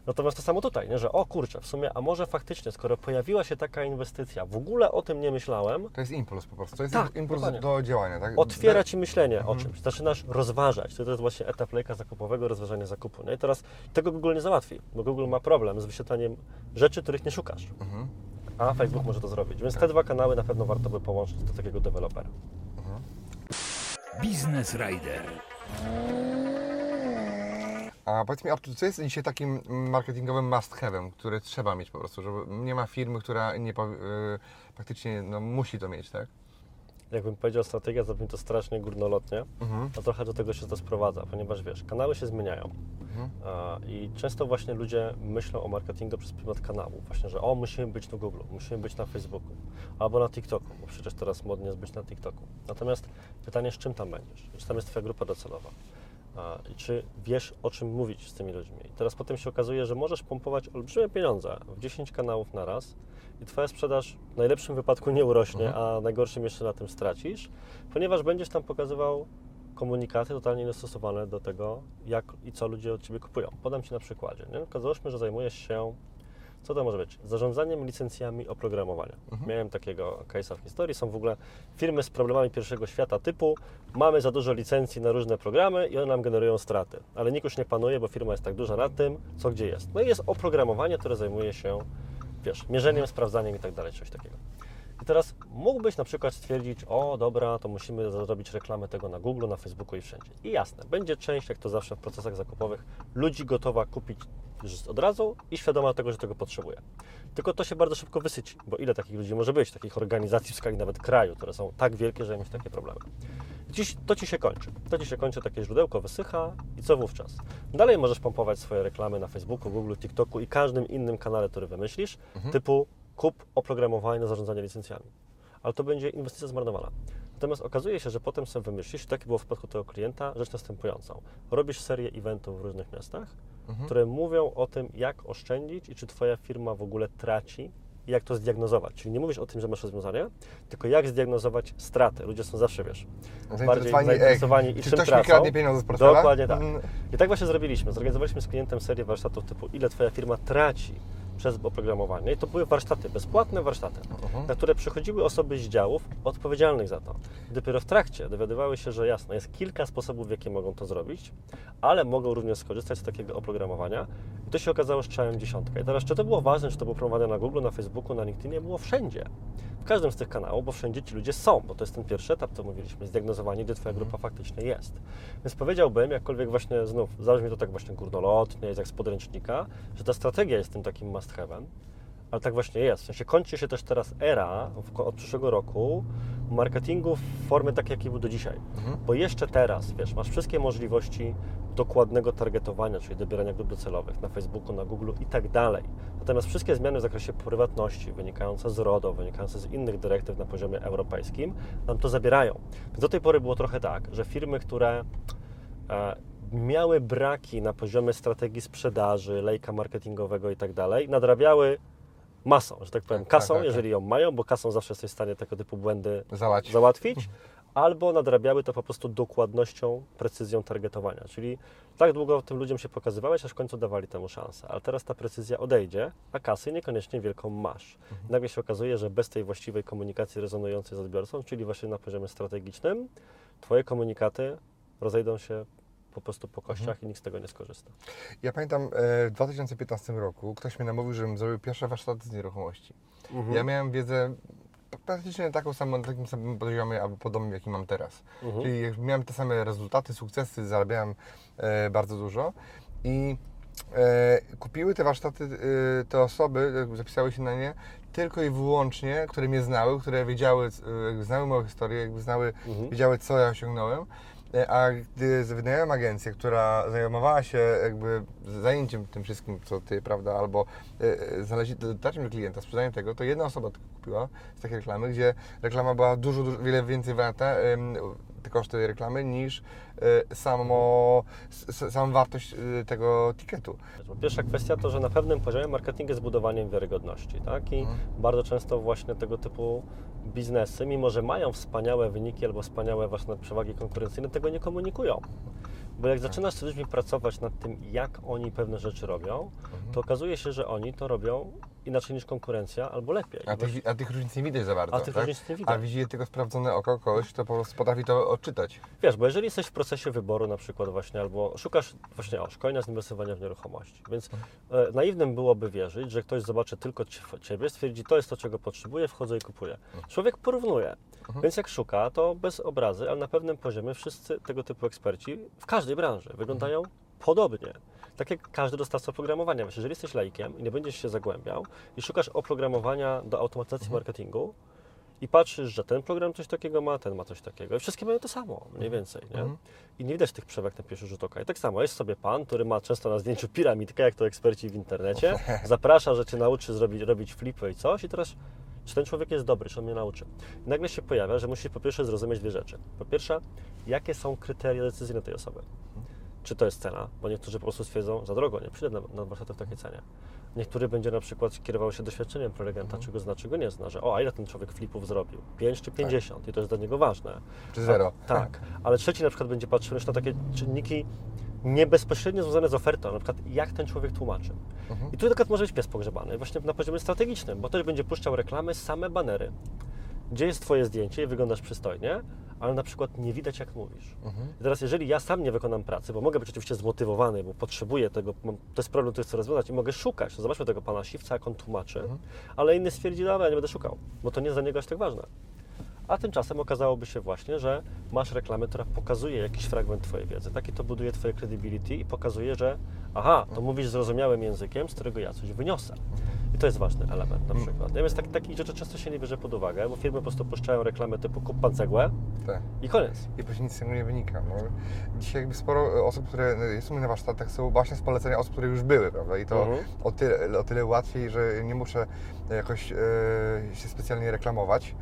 Natomiast to samo tutaj, nie? że o kurczę, w sumie, a może faktycznie, skoro pojawiła się taka inwestycja, w ogóle o tym nie myślałem, To jest impuls po prostu. To jest Tak, impuls dokładnie. do działania, tak? otwiera Ci myślenie Mhm. o czymś, zaczynasz rozważać. To jest właśnie etap lejka zakupowego, rozważania zakupu. Nie? I teraz tego Google nie załatwi, bo Google ma problem z wyświetlaniem rzeczy, których nie szukasz. A Facebook może to zrobić. Więc te dwa kanały na pewno warto by połączyć do takiego dewelopera. Business Rider. A powiedz mi, Artur, co jest dzisiaj takim marketingowym must have'em, który trzeba mieć po prostu, żeby nie ma firmy, która nie powie, y, praktycznie no, musi to mieć, tak? Jakbym powiedział strategia, brzmi to strasznie górnolotnie, a trochę do tego się to sprowadza, ponieważ wiesz, kanały się zmieniają a, i często właśnie ludzie myślą o marketingu przez pryzmat kanału, właśnie, że o, musimy być na Google, musimy być na Facebooku albo na TikToku, bo przecież teraz modnie jest być na TikToku. Natomiast pytanie, z czym tam będziesz? Czy tam jest Twoja grupa docelowa? A, I czy wiesz, o czym mówić z tymi ludźmi? I teraz potem się okazuje, że możesz pompować olbrzymie pieniądze w 10 kanałów na raz i Twoja sprzedaż w najlepszym wypadku nie urośnie, a najgorszym jeszcze na tym stracisz, ponieważ będziesz tam pokazywał komunikaty totalnie niedostosowane do tego, jak i co ludzie od Ciebie kupują. Podam Ci na przykładzie. Nie? Załóżmy, że zajmujesz się, co to może być? Zarządzaniem licencjami oprogramowania. Miałem takiego case'a w historii. Są w ogóle firmy z problemami pierwszego świata typu mamy za dużo licencji na różne programy i one nam generują straty. Ale nikt już nie panuje, bo firma jest tak duża nad tym, co gdzie jest. No i jest oprogramowanie, które zajmuje się, wiesz, mierzeniem, sprawdzaniem i tak dalej, coś takiego. I teraz mógłbyś na przykład stwierdzić, o dobra, to musimy zrobić reklamę tego na Google, na Facebooku i wszędzie. I jasne, będzie część, jak to zawsze w procesach zakupowych, ludzi gotowa kupić od razu i świadoma tego, że tego potrzebuje. Tylko to się bardzo szybko wysyci, bo ile takich ludzi może być, takich organizacji w skali nawet kraju, które są tak wielkie, że mieć takie problemy. Dziś to Ci się kończy. To Ci się kończy, takie źródełko wysycha i co wówczas? Dalej możesz pompować swoje reklamy na Facebooku, Google, TikToku i każdym innym kanale, który wymyślisz, typu kup oprogramowanie na zarządzanie licencjami. Ale to będzie inwestycja zmarnowana. Natomiast okazuje się, że potem sobie wymyślisz, tak było w przypadku tego klienta, rzecz następującą. Robisz serię eventów w różnych miastach, które mówią o tym, jak oszczędzić i czy Twoja firma w ogóle traci i jak to zdiagnozować. Czyli nie mówisz o tym, że masz rozwiązanie, tylko jak zdiagnozować straty. Ludzie są zawsze, wiesz, bardziej Zainteresowani, ej, zainteresowani i czy czym ktoś mi kradnie pieniądze z portfela? Dokładnie tak. Mhm. I tak właśnie zrobiliśmy. Zorganizowaliśmy z klientem serię warsztatów typu ile Twoja firma traci przez oprogramowanie. I to były warsztaty, bezpłatne warsztaty, na które przychodziły osoby z działów odpowiedzialnych za to. Dopiero w trakcie dowiadywały się, że jasno, jest kilka sposobów, w jaki mogą to zrobić, ale mogą również skorzystać z takiego oprogramowania. I to się okazało, że trzeba im dziesiątkę. I teraz, czy to było ważne, czy to było promowane na Google, na Facebooku, na LinkedInie, było wszędzie. W każdym z tych kanałów, bo wszędzie ci ludzie są, bo to jest ten pierwszy etap, co mówiliśmy, zdiagnozowanie, gdzie Twoja grupa faktycznie jest. Więc powiedziałbym, jakkolwiek właśnie znów, zabrzmi to tak właśnie górnolotnie, jest jak z podręcznika, że ta strategia jest tym takim must have'em, ale tak właśnie jest. W sensie kończy się też teraz era w, od przyszłego roku marketingu w formie takiej, jakiej był do dzisiaj. Bo jeszcze teraz, wiesz, masz wszystkie możliwości dokładnego targetowania, czyli dobierania grup docelowych na Facebooku, na Google i tak dalej. Natomiast wszystkie zmiany w zakresie prywatności, wynikające z RODO, wynikające z innych dyrektyw na poziomie europejskim, nam to zabierają. Więc do tej pory było trochę tak, że firmy, które e, miały braki na poziomie strategii sprzedaży, lejka marketingowego i tak dalej, nadrabiały masą, że tak powiem, Tak, kasą, tak, tak, jeżeli ją mają, bo kasą zawsze jesteś w stanie tego typu błędy Załatwić. załatwić, albo nadrabiały to po prostu dokładnością, precyzją targetowania. Czyli tak długo tym ludziom się pokazywałeś, aż w końcu dawali temu szansę. Ale teraz ta precyzja odejdzie, a kasy niekoniecznie wielką masz. Nagle się okazuje, że bez tej właściwej komunikacji rezonującej z odbiorcą, czyli właśnie na poziomie strategicznym, Twoje komunikaty rozejdą się po prostu po kościach i nikt z tego nie skorzysta. Ja pamiętam e, w 2015 roku ktoś mnie namówił, żebym zrobił pierwsze warsztaty z nieruchomości. Ja miałem wiedzę praktycznie taką samą, na takim samym poziomie albo podobnym, jaki mam teraz. Czyli jak miałem te same rezultaty, sukcesy, zarabiałem e, bardzo dużo i e, kupiły te warsztaty e, te osoby, e, zapisały się na nie tylko i wyłącznie, które mnie znały, które wiedziały, e, znały moją historię, jakby znały, wiedziały co ja osiągnąłem. E, A gdy wynająłem agencję, która zajmowała się jakby zajęciem tym wszystkim, co ty, prawda, albo e, znaleźli, dotarciem do klienta, sprzedaniem tego, to jedna osoba kupiła z takiej reklamy, gdzie reklama była dużo, dużo wiele więcej warta, te koszty reklamy, niż e, samo, s- samą wartość e, tego tikietu. Bo Pierwsza kwestia to, że na pewnym poziomie marketing jest budowaniem wiarygodności, tak? I bardzo często właśnie tego typu biznesy, mimo że mają wspaniałe wyniki albo wspaniałe właśnie przewagi konkurencyjne, tego nie komunikują. Bo jak zaczynasz z ludźmi pracować nad tym, jak oni pewne rzeczy robią, to okazuje się, że oni to robią inaczej niż konkurencja, albo lepiej. A tych, a tych różnic nie widać za bardzo, A tych tak? różnic nie widać. A widzi je tylko sprawdzone oko kogoś, kto po prostu potrafi to odczytać. Wiesz, bo jeżeli jesteś w procesie wyboru na przykład właśnie, albo szukasz właśnie o, szkolenia z inwestowania w nieruchomości, więc e, naiwnym byłoby wierzyć, że ktoś zobaczy tylko cie- Ciebie, stwierdzi, to jest to, czego potrzebuję, wchodzę i kupuję. Człowiek porównuje, więc jak szuka, to bez obrazy, ale na pewnym poziomie wszyscy tego typu eksperci w każdej branży wyglądają podobnie. Tak jak każdy dostawca oprogramowania. Wiesz, jeżeli jesteś laikiem i nie będziesz się zagłębiał i szukasz oprogramowania do automatyzacji marketingu, i patrzysz, że ten program coś takiego ma, ten ma coś takiego. I wszystkie mają to samo, mniej więcej. Nie? I nie widać tych przewag na pierwszy rzut oka. I tak samo jest sobie pan, który ma często na zdjęciu piramidkę, jak to eksperci w internecie, zaprasza, że cię nauczy zrobić, robić flipy i coś i teraz czy ten człowiek jest dobry, czy on mnie nauczy. I nagle się pojawia, że musisz po pierwsze zrozumieć dwie rzeczy. Po pierwsze, jakie są kryteria decyzyjne tej osoby. Czy to jest cena, bo niektórzy po prostu stwierdzą, za drogo, nie przyjdę na, na warsztaty w takiej cenie. Niektóry będzie na przykład kierował się doświadczeniem prelegenta, czy go zna, czy go nie zna, że o, a ile ten człowiek flipów zrobił? 5 czy 50 i to jest dla niego ważne. Czy zero. A, tak, ale trzeci na przykład będzie patrzył już na takie czynniki nie bezpośrednio związane z ofertą, na przykład jak ten człowiek tłumaczy. I tu na przykład może być pies pogrzebany, właśnie na poziomie strategicznym, bo też będzie puszczał reklamy, same banery, gdzie jest Twoje zdjęcie i wyglądasz przystojnie, ale na przykład nie widać jak mówisz. I teraz jeżeli ja sam nie wykonam pracy, bo mogę być oczywiście zmotywowany, bo potrzebuję tego, mam, to jest problem, który chcę rozwiązać i mogę szukać, to zobaczmy tego pana Siwca, jak on tłumaczy, ale inny stwierdzi, dobra, ja nie będę szukał, bo to nie jest dla niego aż tak ważne. A tymczasem okazałoby się właśnie, że masz reklamę, która pokazuje jakiś fragment Twojej wiedzy. Taki to buduje Twoje credibility i pokazuje, że aha, to mówisz zrozumiałym językiem, z którego ja coś wyniosę. I to jest ważny element na przykład. Natomiast tak, takich rzeczy często się nie bierze pod uwagę, bo firmy po prostu puszczają reklamy typu kup pan cegłę Tak. i koniec. I później nic z tego nie wynika. No. Dzisiaj jakby sporo osób, które są na warsztatach, są właśnie z polecenia osób, które już były, prawda? I to Mhm. o, tyle, o tyle łatwiej, że nie muszę jakoś e, się specjalnie reklamować.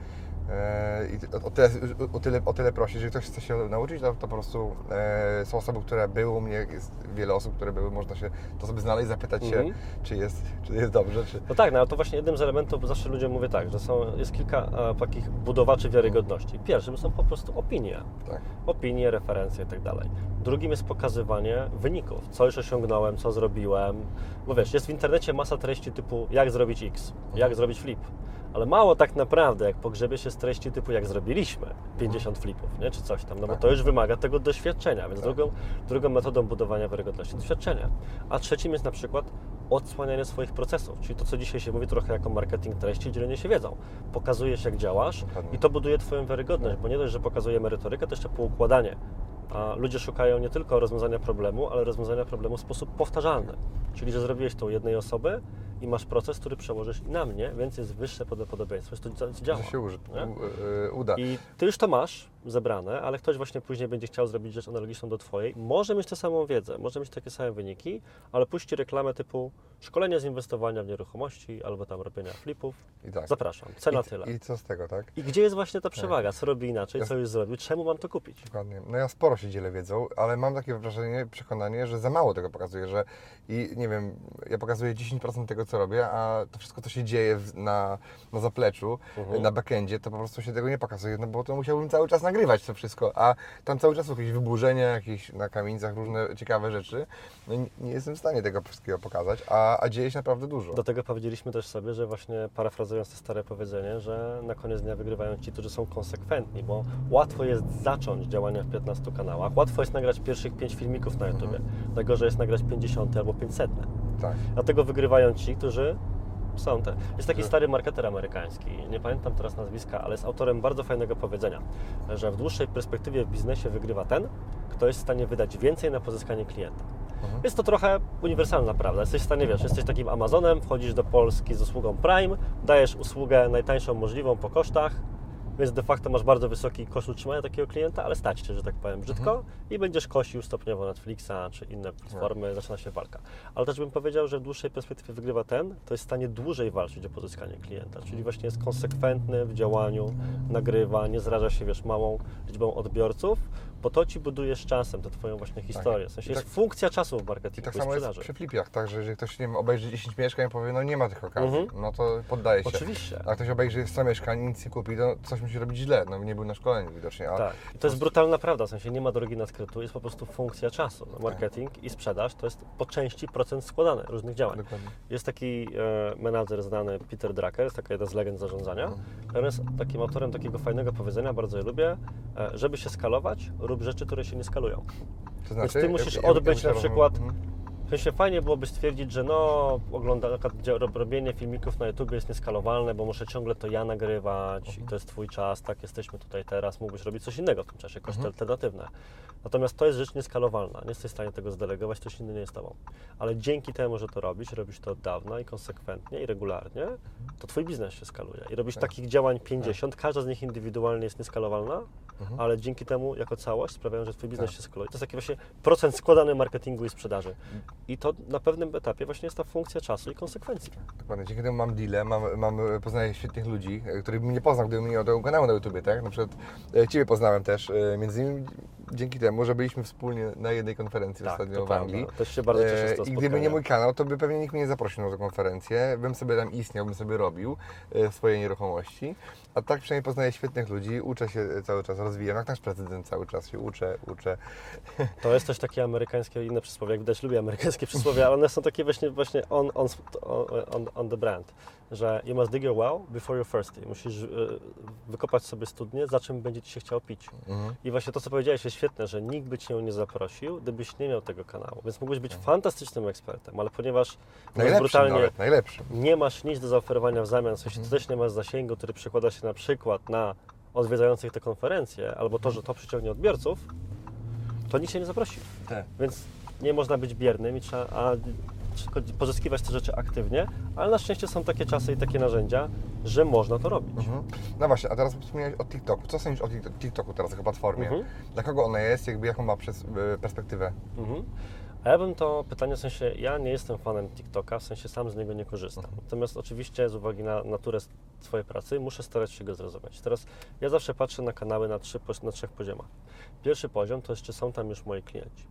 E, I o, tyle, o, tyle, o tyle prosi, jeżeli ktoś chce się nauczyć, to, to po prostu e, są osoby, które były u mnie, jest wiele osób, które były, można się to sobie znaleźć, zapytać Mhm. się, czy jest, czy jest dobrze, czy... No tak, no ale to właśnie jednym z elementów, zawsze ludziom mówię tak, że są, jest kilka a, takich budowaczy wiarygodności. Pierwszym są po prostu opinie. Tak. opinie, referencje i tak dalej. Drugim jest pokazywanie wyników, co już osiągnąłem, co zrobiłem. Bo wiesz, jest w internecie masa treści typu jak zrobić X, jak zrobić flip. Ale mało tak naprawdę, jak pogrzebie się z treści typu jak zrobiliśmy 50 flipów, nie? czy coś tam, no bo to już wymaga tego doświadczenia, więc drugą, drugą metodą budowania wiarygodności doświadczenia. A trzecim jest na przykład odsłanianie swoich procesów, czyli to, co dzisiaj się mówi trochę jako marketing treści, dzielenie się wiedzą. Pokazujesz, jak działasz i to buduje Twoją wiarygodność, bo nie dość, że pokazuje merytorykę, to jeszcze poukładanie. A ludzie szukają nie tylko rozwiązania problemu, ale rozwiązania problemu w sposób powtarzalny. Czyli, że zrobiłeś to u jednej osoby i masz proces, który przełożysz i na mnie, więc jest wyższe prawdopodobieństwo, że to działa. Że się uży, u, e, uda. I ty już to masz zebrane, ale ktoś właśnie później będzie chciał zrobić rzecz analogiczną do Twojej. Może mieć tę samą wiedzę, może mieć takie same wyniki, ale puści reklamę typu szkolenie z inwestowania w nieruchomości albo tam robienia flipów. I tak. Zapraszam, cena I, tyle. I co z tego, tak? I gdzie jest właśnie ta przewaga? Co robi inaczej, Ja- co już zrobił, czemu mam to kupić? Dokładnie. No ja sporo się dzielę wiedzą, ale mam takie wrażenie, przekonanie, że za mało tego pokazuję, że i nie wiem, ja pokazuję 10% tego, co robię, a to wszystko, co się dzieje w, na, na zapleczu, Mhm. na backendzie, to po prostu się tego nie pokazuje, no bo to musiałbym cały czas nagrywać to wszystko, a tam cały czas jakieś wyburzenia, jakieś na kamienicach różne ciekawe rzeczy. No nie, nie jestem w stanie tego wszystkiego pokazać, a, a dzieje się naprawdę dużo. Do tego powiedzieliśmy też sobie, że właśnie parafrazując to stare powiedzenie, że na koniec dnia wygrywają ci, którzy są konsekwentni, bo łatwo jest zacząć działania w 15 kanałach, łatwo jest nagrać pierwszych 5 filmików na YouTube, najgorzej jest nagrać 50 albo 500. Tak. Dlatego wygrywają ci, którzy są te. Jest taki stary marketer amerykański, nie pamiętam teraz nazwiska, ale jest autorem bardzo fajnego powiedzenia, że w dłuższej perspektywie w biznesie wygrywa ten, kto jest w stanie wydać więcej na pozyskanie klienta. Jest to trochę uniwersalna prawda. Jesteś w stanie, wiesz, jesteś takim Amazonem, wchodzisz do Polski z usługą Prime, dajesz usługę najtańszą możliwą po kosztach, więc de facto masz bardzo wysoki koszt utrzymania takiego klienta, ale stać cię, że tak powiem brzydko i będziesz kosił stopniowo Netflixa czy inne platformy, zaczyna się walka. Ale też bym powiedział, że w dłuższej perspektywie wygrywa ten, kto jest w stanie dłużej walczyć o pozyskanie klienta, czyli właśnie jest konsekwentny w działaniu, nagrywa, nie zraża się, wiesz, małą liczbą odbiorców, bo to ci buduje z czasem, tę twoją właśnie historię. W sensie I jest tak- funkcja czasu w I marketingu tak i samo jest sprzedaży. przy flipiach, tak, że jeżeli ktoś nie wiem, obejrzy 10 mieszkań i powie, no nie ma tych okazji, Mhm. no to poddaje się. Oczywiście. A ktoś obejrzy 100 mieszkań i nic nie kupi, to coś musi robić źle, no nie był na szkoleniu widocznie. A Tak. To jest brutalna prawda, w sensie nie ma drogi na skrytu, jest po prostu funkcja czasu. No, marketing i sprzedaż to jest po części procent składany różnych działań. Dokładnie. Jest taki e, menadżer znany, Peter Drucker, jest taka jedna z legend zarządzania. On jest takim autorem takiego fajnego powiedzenia, bardzo je lubię, e, żeby się skalować, rób rzeczy, które się nie skalują. To Więc znaczy, ty musisz jak- jak- odbyć na przykład Mhm. W sensie fajnie byłoby stwierdzić, że no, ogląda, robienie filmików na YouTube jest nieskalowalne, bo muszę ciągle to ja nagrywać i to jest Twój czas, tak, jesteśmy tutaj teraz, mógłbyś robić coś innego w tym czasie, koszty alternatywne. Natomiast to jest rzecz nieskalowalna, nie jesteś w stanie tego zdelegować, ktoś inny nie jest Tobą. Ale dzięki temu, że to robisz, robisz to od dawna i konsekwentnie i regularnie, to Twój biznes się skaluje. I robisz takich działań 50, każda z nich indywidualnie jest nieskalowalna, ale dzięki temu jako całość sprawiają, że Twój biznes się skaluje. To jest taki właśnie procent składany marketingu i sprzedaży. I to na pewnym etapie właśnie jest ta funkcja czasu i konsekwencji. Dokładnie, dzięki temu mam deale, mam, mam poznaję świetnych ludzi, e, których bym nie poznał, gdybym nie miał tego kanału na YouTubie, tak? Na przykład e, Ciebie poznałem też, e, między innymi dzięki temu, że byliśmy wspólnie na jednej konferencji ostatnio Tak, to w. Anglii. Też się bardzo cieszę z tego I gdyby nie mój kanał, to by pewnie nikt mnie nie zaprosił na tę konferencję, bym sobie tam istniał, bym sobie robił swoje nieruchomości. A tak przynajmniej poznaję świetnych ludzi, uczę się cały czas, rozwijam, jak nasz prezydent cały czas się uczę, uczę. To jest też takie amerykańskie inne przysłowie. Jak widać, lubię amerykańskie przysłowie, ale one są takie właśnie, właśnie on, on, on, on the brand, że you must dig your well before you're thirsty. Musisz e, wykopać sobie studnię, za czym będzie Ci się chciało pić. Mhm. I właśnie to, co powiedziałeś, jest świetne, że nikt by Cię nie zaprosił, gdybyś nie miał tego kanału. Więc mógłbyś być fantastycznym ekspertem, ale ponieważ brutalnie nawet, najlepszy. nie masz nic do zaoferowania w zamian, w sensie ty też nie masz zasięgu, który przekłada się na przykład na odwiedzających te konferencje, albo to, że to przyciągnie odbiorców, to nikt się nie zaprosi. Tak. Więc nie można być biernym i trzeba a, pozyskiwać te rzeczy aktywnie, ale na szczęście są takie czasy i takie narzędzia, że można to robić. Mhm. No właśnie, a teraz wspomniałeś o TikToku. Co sądzisz o TikTok- TikToku teraz jako platformie? Mhm. Dla kogo ona jest, jakby jaką ma przez, e, perspektywę? Mhm. A ja bym to pytanie, w sensie ja nie jestem fanem TikToka, w sensie sam z niego nie korzystam. Natomiast oczywiście z uwagi na naturę swojej pracy muszę starać się go zrozumieć. Teraz ja zawsze patrzę na kanały na, trzy, na trzech poziomach. Pierwszy poziom to jest, czy są tam już moi klienci.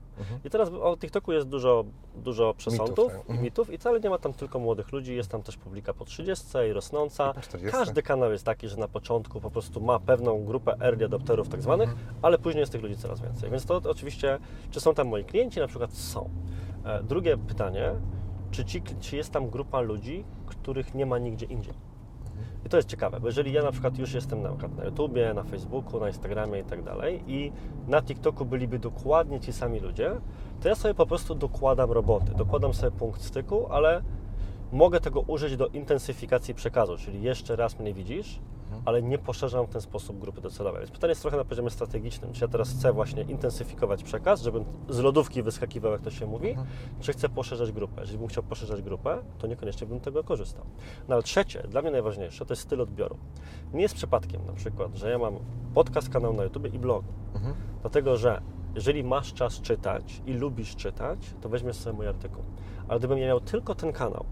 I teraz o TikToku jest dużo, dużo przesądów tak. i Mhm. mitów i wcale nie ma tam tylko młodych ludzi, jest tam też publika po 30 i rosnąca. I po 40. Każdy kanał jest taki, że na początku po prostu ma pewną grupę early adopterów tak zwanych, Mhm. ale później jest tych ludzi coraz więcej. Więc to oczywiście, czy są tam moi klienci? Na przykład są. E, Drugie pytanie, czy, ci, czy jest tam grupa ludzi, których nie ma nigdzie indziej? I to jest ciekawe, bo jeżeli ja na przykład już jestem na przykład na YouTubie, na Facebooku, na Instagramie i tak dalej i na TikToku byliby dokładnie ci sami ludzie, to ja sobie po prostu dokładam roboty, dokładam sobie punkt styku, ale mogę tego użyć do intensyfikacji przekazu, czyli jeszcze raz mnie widzisz, ale nie poszerzam w ten sposób grupy docelowej. Więc pytanie jest trochę na poziomie strategicznym. Czy ja teraz chcę właśnie intensyfikować przekaz, żebym z lodówki wyskakiwał, jak to się mówi, czy chcę poszerzać grupę? Jeżeli bym chciał poszerzać grupę, to niekoniecznie bym tego korzystał. No ale trzecie, dla mnie najważniejsze, to jest styl odbioru. Nie jest przypadkiem na przykład, że ja mam podcast, kanał na YouTube i blog. Dlatego, że jeżeli masz czas czytać i lubisz czytać, to weźmiesz sobie mój artykuł. Ale gdybym ja miał tylko ten kanał,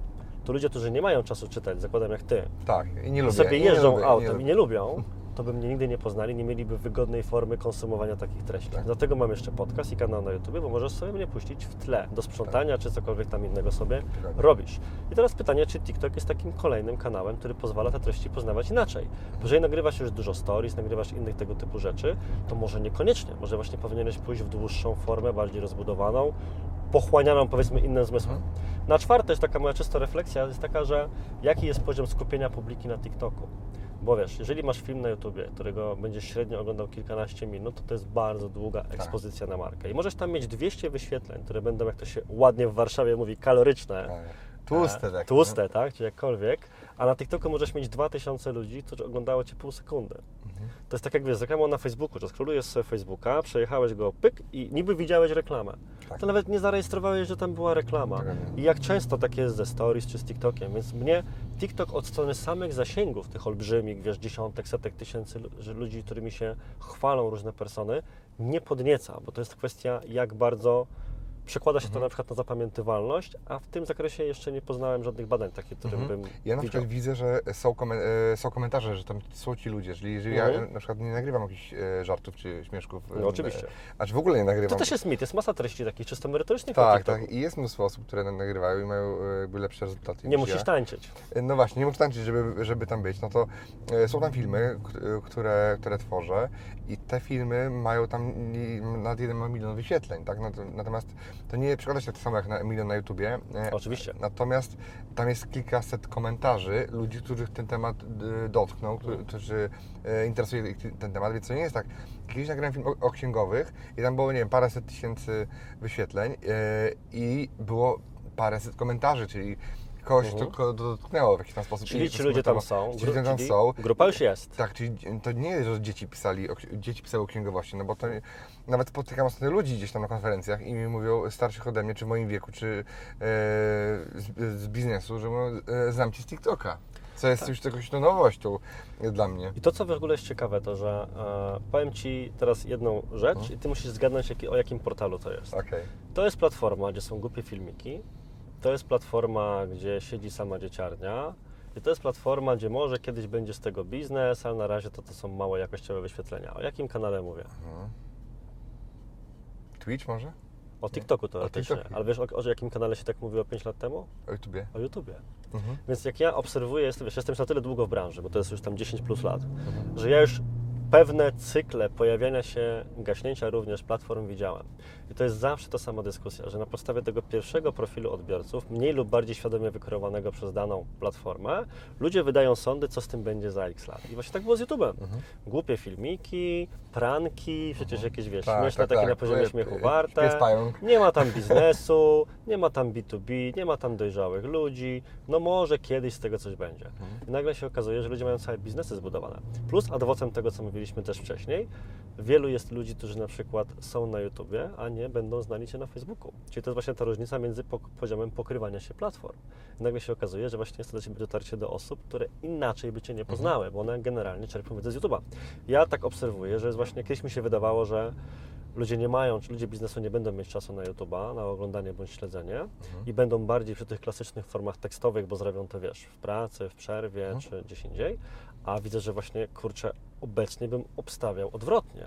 to ludzie, którzy nie mają czasu czytać, zakładam jak ty, Tak, i nie lubię. sobie i nie jeżdżą lubię, autem lubię. i nie lubią, to by mnie nigdy nie poznali, nie mieliby wygodnej formy konsumowania takich treści. Tak. Dlatego mam jeszcze podcast i kanał na YouTube, bo możesz sobie mnie puścić w tle do sprzątania, czy cokolwiek tam innego sobie robisz. I teraz pytanie, czy TikTok jest takim kolejnym kanałem, który pozwala te treści poznawać inaczej? Bo jeżeli nagrywasz już dużo stories, nagrywasz innych tego typu rzeczy, to może niekoniecznie, może właśnie powinieneś pójść w dłuższą formę, bardziej rozbudowaną, pochłanianą powiedzmy innym zmysłem. Mhm. Na czwarte też taka moja czysta refleksja jest taka, że jaki jest poziom skupienia publiki na TikToku? Bo wiesz, jeżeli masz film na YouTubie, którego będziesz średnio oglądał kilkanaście minut, to to jest bardzo długa ekspozycja na markę. I możesz tam mieć 200 wyświetleń, które będą, jak to się ładnie w Warszawie mówi, kaloryczne. Tak. Tłuste tak. Tłuste, tak? Czy jakkolwiek. A na TikToku możesz mieć 2000 ludzi, którzy oglądało Cię pół sekundy. To jest tak jak wiesz, z reklamą na Facebooku, że skrolujesz sobie Facebooka, przejechałeś go pyk i niby widziałeś reklamę. Tak. To nawet nie zarejestrowałeś, że tam była reklama. Dokładnie. I jak często tak jest ze stories czy z TikTokiem. Więc mnie TikTok od strony samych zasięgów, tych olbrzymich, wiesz, dziesiątek, setek tysięcy ludzi, którymi się chwalą różne persony, nie podnieca, bo to jest kwestia, jak bardzo przekłada się Mhm. to na przykład na zapamiętywalność, a w tym zakresie jeszcze nie poznałem żadnych badań takich, którym Mhm. bym Ja na widział. przykład widzę, że są, e, komentarze, że tam są ci ludzie, czyli jeżeli ja Mhm. e, na przykład nie nagrywam jakichś e, żartów czy śmieszków. e, No oczywiście. A czy w ogóle nie nagrywam. To też jest mit, jest masa treści takich czysto merytorycznych Tak, tak. I jest mnóstwo osób, które na- nagrywają i mają e, jakby lepsze rezultaty. Nie musisz ja. tańczyć. No właśnie, nie muszę tańczyć, żeby, żeby tam być. No to e, są tam filmy, e, które, które tworzę i te filmy mają tam nad 1 milion wyświetleń, tak? Nat- Natomiast to nie przekłada się tak samo jak na milion na YouTubie. e, Oczywiście. Natomiast tam jest kilkaset komentarzy ludzi, których ten temat e, dotknął, którzy, e, interesuje ich ten temat, więc to nie jest tak. Kiedyś nagrałem film o, księgowych i tam było, nie wiem, paręset tysięcy wyświetleń i było paręset komentarzy, czyli kogoś Mhm. to dotknęło w jakiś tam sposób. Czyli ci ludzie tam są. Ci ludzie tam są. Grupa już jest. Tak, czyli to nie jest, że dzieci pisali, o, dzieci pisały o księgowości, no bo to nawet spotykam ostatnio ludzi gdzieś tam na konferencjach i mi mówią starszych ode mnie, czy w moim wieku, czy e, z, z biznesu, że mówią, e, znam Cię z TikToka. Co jest już jakąś nowością dla mnie. I to, co w ogóle jest ciekawe, to że e, powiem Ci teraz jedną rzecz Mhm. i Ty musisz zgadnąć, jaki, o jakim portalu to jest. Okej. To jest platforma, gdzie są głupie filmiki. To jest platforma, gdzie siedzi sama dzieciarnia. I to jest platforma, gdzie może kiedyś będzie z tego biznes, ale na razie to, to są małe jakościowe wyświetlenia. O jakim kanale mówię? Mhm. Twitch może? O TikToku teoretycznie. TikToku. Ale wiesz, o, o jakim kanale się tak mówiło 5 lat temu? O YouTubie? O YouTubie. Mhm. Więc jak ja obserwuję, jestem, wiesz, jestem już na tyle długo w branży, bo to jest już tam 10 plus lat, że ja już pewne cykle pojawiania się, gaśnięcia również platform widziałem. I to jest zawsze ta sama dyskusja, że na podstawie tego pierwszego profilu odbiorców, mniej lub bardziej świadomie wykreowanego przez daną platformę, ludzie wydają sądy, co z tym będzie za x lat. I właśnie tak było z YouTube'em. Głupie filmiki, pranki, przecież jakieś, wiesz, Tak, śmieszne tak, takie tak. na poziomie śmiechu pies warte. Nie ma tam biznesu, nie ma tam B2B, nie ma tam dojrzałych ludzi. No może kiedyś z tego coś będzie. Mhm. I nagle się okazuje, że ludzie mają całe biznesy zbudowane. Plus adwocem tego, co mówiliśmy też wcześniej, wielu jest ludzi, którzy na przykład są na YouTubie, a nie będą znali Cię na Facebooku. Czyli to jest właśnie ta różnica między poziomem pokrywania się platform. I nagle się okazuje, że właśnie jest to dla Ciebie dotarcie do osób, które inaczej by Cię nie poznały, bo one generalnie czerpią wiedzę z YouTube'a. Ja tak obserwuję, że jest właśnie kiedyś mi się wydawało, że ludzie nie mają, czy ludzie biznesu nie będą mieć czasu na YouTube'a, na oglądanie bądź śledzenie i będą bardziej przy tych klasycznych formach tekstowych, bo zrobią to, wiesz, w pracy, w przerwie, czy gdzieś indziej, a widzę, że właśnie, kurczę, obecnie bym obstawiał odwrotnie,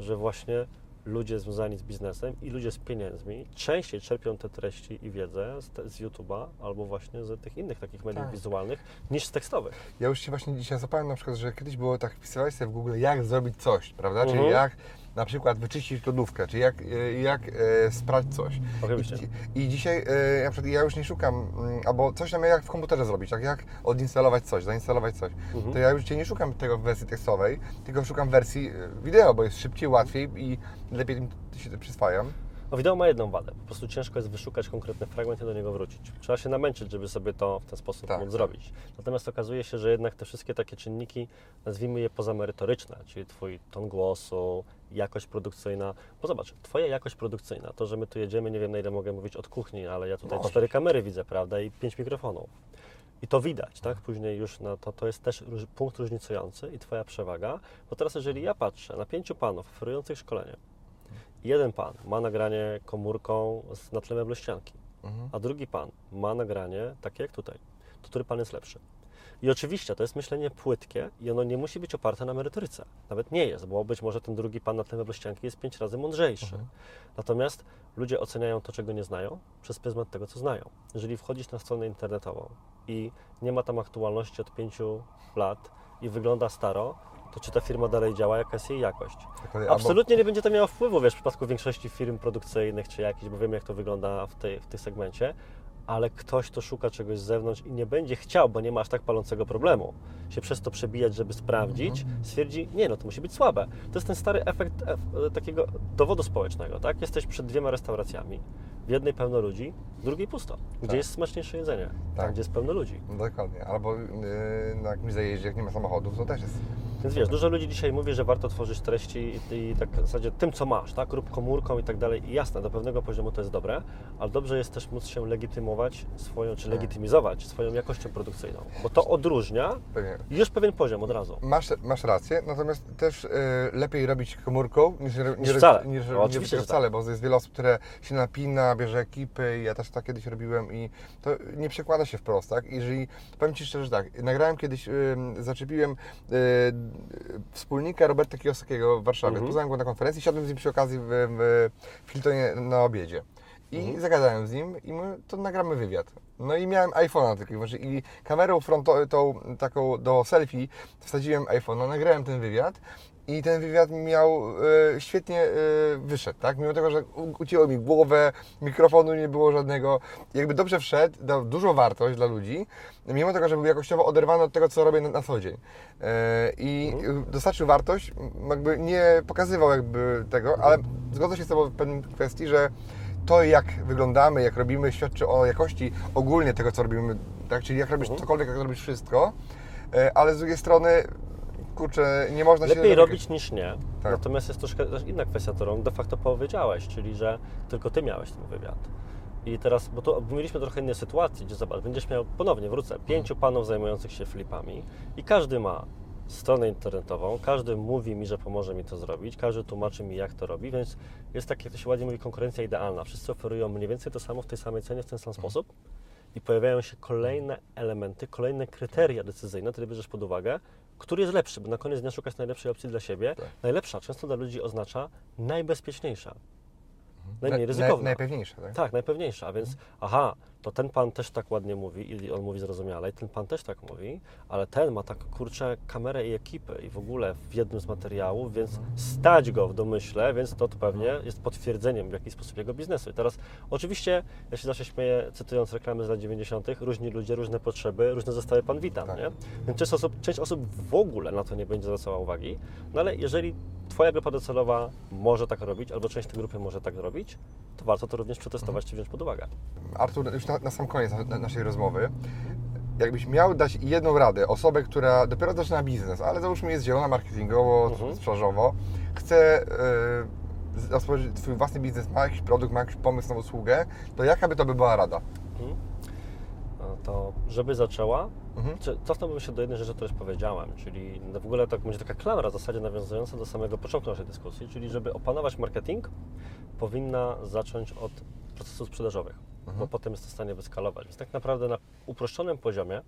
że właśnie ludzie związani z biznesem i ludzie z pieniędzmi częściej czerpią te treści i wiedzę z, te- z YouTube'a albo właśnie z tych innych takich mediów Tak. wizualnych niż z tekstowych. Ja już się właśnie dzisiaj zapałem na przykład, że kiedyś było tak, wpisywałeś sobie w Google, jak zrobić coś, prawda? Czyli Mhm. jak na przykład wyczyścić lodówkę, czy jak, e, jak e, sprać coś. Oczywiście. I, I dzisiaj e, na przykład ja już nie szukam, mm, albo coś tam jak w komputerze zrobić, tak jak odinstalować coś, zainstalować coś. Mhm. To ja już dzisiaj nie szukam tego w wersji tekstowej, tylko szukam wersji wideo, bo jest szybciej, łatwiej i lepiej się przyswajam. No wideo ma jedną wadę. Po prostu ciężko jest wyszukać konkretny fragment i do niego wrócić. Trzeba się namęczyć, żeby sobie to w ten sposób Tak, móc tak. zrobić. Natomiast okazuje się, że jednak te wszystkie takie czynniki, nazwijmy je pozamerytoryczne, czyli Twój ton głosu, jakość produkcyjna. Bo zobacz, Twoja jakość produkcyjna, to, że my tu jedziemy, nie wiem na ile mogę mówić od kuchni, ale ja tutaj cztery kamery widzę, prawda, i pięć mikrofonów. I to widać, tak? Później już na to, to jest też punkt różnicujący i Twoja przewaga. Bo teraz, jeżeli ja patrzę na pięciu panów oferujących szkolenie, jeden pan ma nagranie komórką z, na tle meblościanki, Mhm. a drugi pan ma nagranie takie jak tutaj, to który pan jest lepszy? I oczywiście to jest myślenie płytkie i ono nie musi być oparte na merytoryce. Nawet nie jest, bo być może ten drugi pan na tle meblościanki jest pięć razy mądrzejszy. Natomiast ludzie oceniają to, czego nie znają, przez pryzmat tego, co znają. Jeżeli wchodzisz na stronę internetową i nie ma tam aktualności od pięciu lat i wygląda staro, to czy ta firma dalej działa, jaka jest jej jakość? Dokładnie. Albo- Absolutnie nie będzie to miało wpływu, wiesz, w przypadku większości firm produkcyjnych czy jakichś, bo wiemy, jak to wygląda w, tej, w tym segmencie, ale ktoś, kto szuka czegoś z zewnątrz i nie będzie chciał, bo nie ma aż tak palącego problemu, się przez to przebijać, żeby sprawdzić, stwierdzi, nie no, to musi być słabe. To jest ten stary efekt e, takiego dowodu społecznego, tak? Jesteś przed dwiema restauracjami, w jednej pełno ludzi, w drugiej pusto. Gdzie Tak. jest smaczniejsze jedzenie? Tam, Tak. gdzie jest pełno ludzi. No dokładnie. Albo yy, na jakimś zajeździe, jak nie ma samochodów, to też jest Więc wiesz, dużo ludzi dzisiaj mówi, że warto tworzyć treści i, i tak w zasadzie tym, co masz, tak, rób komórką i tak dalej. I jasne, do pewnego poziomu to jest dobre, ale dobrze jest też móc się legitymować swoją, czy legitymizować swoją jakością produkcyjną, bo to odróżnia Pewnie. już pewien poziom od razu. Masz, masz rację, natomiast też y, lepiej robić komórką niż, niż, Niż wcale. niż, No, niż że tak. wcale, bo jest wiele osób, które się napina, bierze ekipy, ja też tak kiedyś robiłem i to nie przekłada się wprost, tak? Jeżeli, powiem Ci szczerze, że tak, nagrałem kiedyś, y, zaczepiłem y, wspólnika Roberta Kiyosakiego w Warszawie, Mhm. poznałem go na konferencji, siadłem z nim przy okazji w, w Hiltonie na obiedzie. I Mhm. zagadałem z nim i my to nagramy wywiad. No i miałem iPhone'a znaczy i kamerą frontową, tą taką do selfie wsadziłem iPhone'a, nagrałem ten wywiad i ten wywiad miał e, świetnie e, wyszedł, tak? Mimo tego, że ucięło mi głowę, mikrofonu nie było żadnego, jakby dobrze wszedł, dał dużą wartość dla ludzi, mimo tego, że był jakościowo oderwany od tego, co robię na, na co dzień. E, I Mhm. dostarczył wartość, jakby nie pokazywał jakby tego, ale zgodzę się z Tobą w pewnej kwestii, że to jak wyglądamy, jak robimy, świadczy o jakości ogólnie tego, co robimy, tak? Czyli jak robisz Mhm. cokolwiek, jak robisz wszystko, e, ale z drugiej strony, kurczę, nie można się... Lepiej robić niż nie. Tak. Natomiast jest troszkę też inna kwestia, którą de facto powiedziałeś, czyli że tylko ty miałeś ten wywiad. I teraz, bo tu mieliśmy trochę innej sytuacji, gdzie zobacz, będziesz miał, ponownie wrócę, pięciu panów zajmujących się flipami i każdy ma stronę internetową, każdy mówi mi, że pomoże mi to zrobić, każdy tłumaczy mi, jak to robi, więc jest tak, jak to się ładnie mówi, konkurencja idealna. Wszyscy oferują mniej więcej to samo w tej samej cenie, w ten sam sposób i pojawiają się kolejne elementy, kolejne kryteria decyzyjne, które bierzesz pod uwagę, który jest lepszy, bo na koniec dnia szukasz najlepszej opcji dla siebie. Tak. Najlepsza często dla ludzi oznacza najbezpieczniejsza, najmniej Na- ryzykowna. Naj, najpewniejsze, tak? Tak, najpewniejsza, więc aha, to ten pan też tak ładnie mówi i on mówi zrozumiale, i ten pan też tak mówi, ale ten ma tak kurczę kamerę i ekipę i w ogóle w jednym z materiałów, więc stać go w domyśle, więc to pewnie jest potwierdzeniem w jakiś sposób jego biznesu. I teraz oczywiście, ja się zawsze śmieję, cytując reklamy z lat 90., różni ludzie, różne potrzeby, różne zestawy pan witam, Tak. nie? Więc część osób, część osób w ogóle na to nie będzie zwracała uwagi, no ale jeżeli Twoja grupa docelowa może tak robić, albo część tej grupy może tak robić, to warto to również przetestować czy wziąć pod uwagę. Artur, już na, na sam koniec na, naszej rozmowy, jakbyś miał dać jedną radę osobie, która dopiero zaczyna biznes, ale załóżmy jest zielona marketingowo, Mhm. sprzedażowo, chce yy, rozpocząć swój własny biznes, ma jakiś produkt, ma jakiś pomysł na usługę, to jaka by to by była rada? Mhm. No to żeby zaczęła, Mhm. cofnąłbym się do jednej rzeczy, którą już powiedziałem, czyli w ogóle tak będzie taka klamra w zasadzie nawiązująca do samego początku naszej dyskusji, czyli żeby opanować marketing, powinna zacząć od procesów sprzedażowych, bo potem jest to w stanie wyskalować. Więc tak naprawdę na uproszczonym poziomie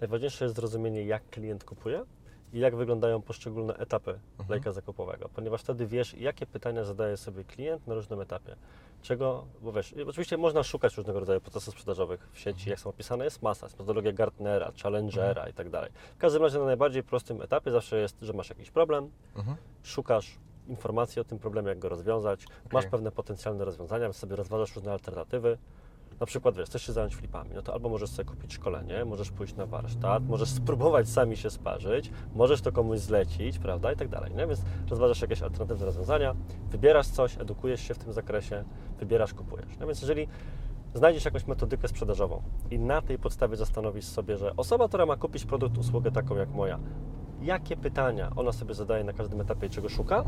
najważniejsze jest zrozumienie, jak klient kupuje i jak wyglądają poszczególne etapy lejka zakupowego, ponieważ wtedy wiesz, jakie pytania zadaje sobie klient na różnym etapie. Czego, bo wiesz, oczywiście można szukać różnego rodzaju procesów sprzedażowych w sieci, jak są opisane, jest masa, jest metodologia Gartnera, Challengera i tak dalej. W każdym razie na najbardziej prostym etapie zawsze jest, że masz jakiś problem, Mhm. szukasz informacji o tym problemie, jak go rozwiązać, masz pewne potencjalne rozwiązania, sobie rozważasz różne alternatywy. Na przykład, wiesz, chcesz się zająć flipami, no to albo możesz sobie kupić szkolenie, możesz pójść na warsztat, możesz spróbować sami się sparzyć, możesz to komuś zlecić, prawda, i tak dalej, nie? Więc rozważasz jakieś alternatywne rozwiązania, wybierasz coś, edukujesz się w tym zakresie, wybierasz, kupujesz. No więc jeżeli znajdziesz jakąś metodykę sprzedażową i na tej podstawie zastanowisz sobie, że osoba, która ma kupić produkt, usługę taką jak moja, jakie pytania ona sobie zadaje na każdym etapie czego szuka,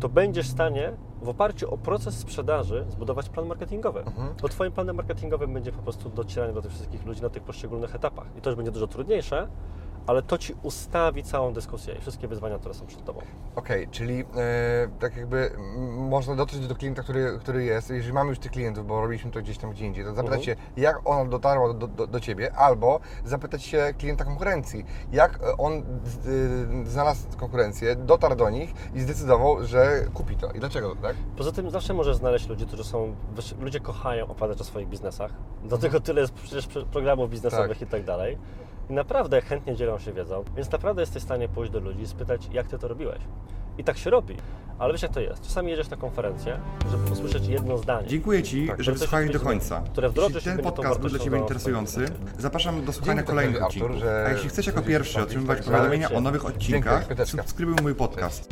to będziesz w stanie w oparciu o proces sprzedaży zbudować plan marketingowy. Mhm. Bo Twoim planem marketingowym będzie po prostu docieranie do tych wszystkich ludzi na tych poszczególnych etapach. I to już będzie dużo trudniejsze, ale to Ci ustawi całą dyskusję i wszystkie wyzwania, które są przed Tobą. Okej, czyli e, tak jakby można dotrzeć do klienta, który, który jest, jeżeli mamy już tych klientów, bo robiliśmy to gdzieś tam gdzie indziej, to zapytać Mhm. się, jak ona dotarła do, do, do Ciebie, albo zapytać się klienta konkurencji, jak e, on y, znalazł konkurencję, dotarł do nich i zdecydował, że kupi to. I dlaczego tak? Poza tym zawsze możesz znaleźć ludzi, którzy są. Ludzie kochają opowiadać o swoich biznesach. Do tego tyle jest przecież prze- programów biznesowych Tak. i tak dalej. I naprawdę chętnie dzielą się wiedzą. Więc naprawdę jesteś w stanie pójść do ludzi i spytać, jak ty to robiłeś. I tak się robi. Ale wiesz jak to jest. Czasami jedziesz na konferencję, żeby usłyszeć jedno zdanie. Dziękuję Ci, Tak, że wysłuchałeś do końca. Jeśli ten podcast był dla Ciebie interesujący, zapraszam do słuchania kolejnych odcinków. A jeśli chcesz jako pierwszy otrzymywać tych powiadomienia tak. o nowych odcinkach, subskrybuj mój podcast.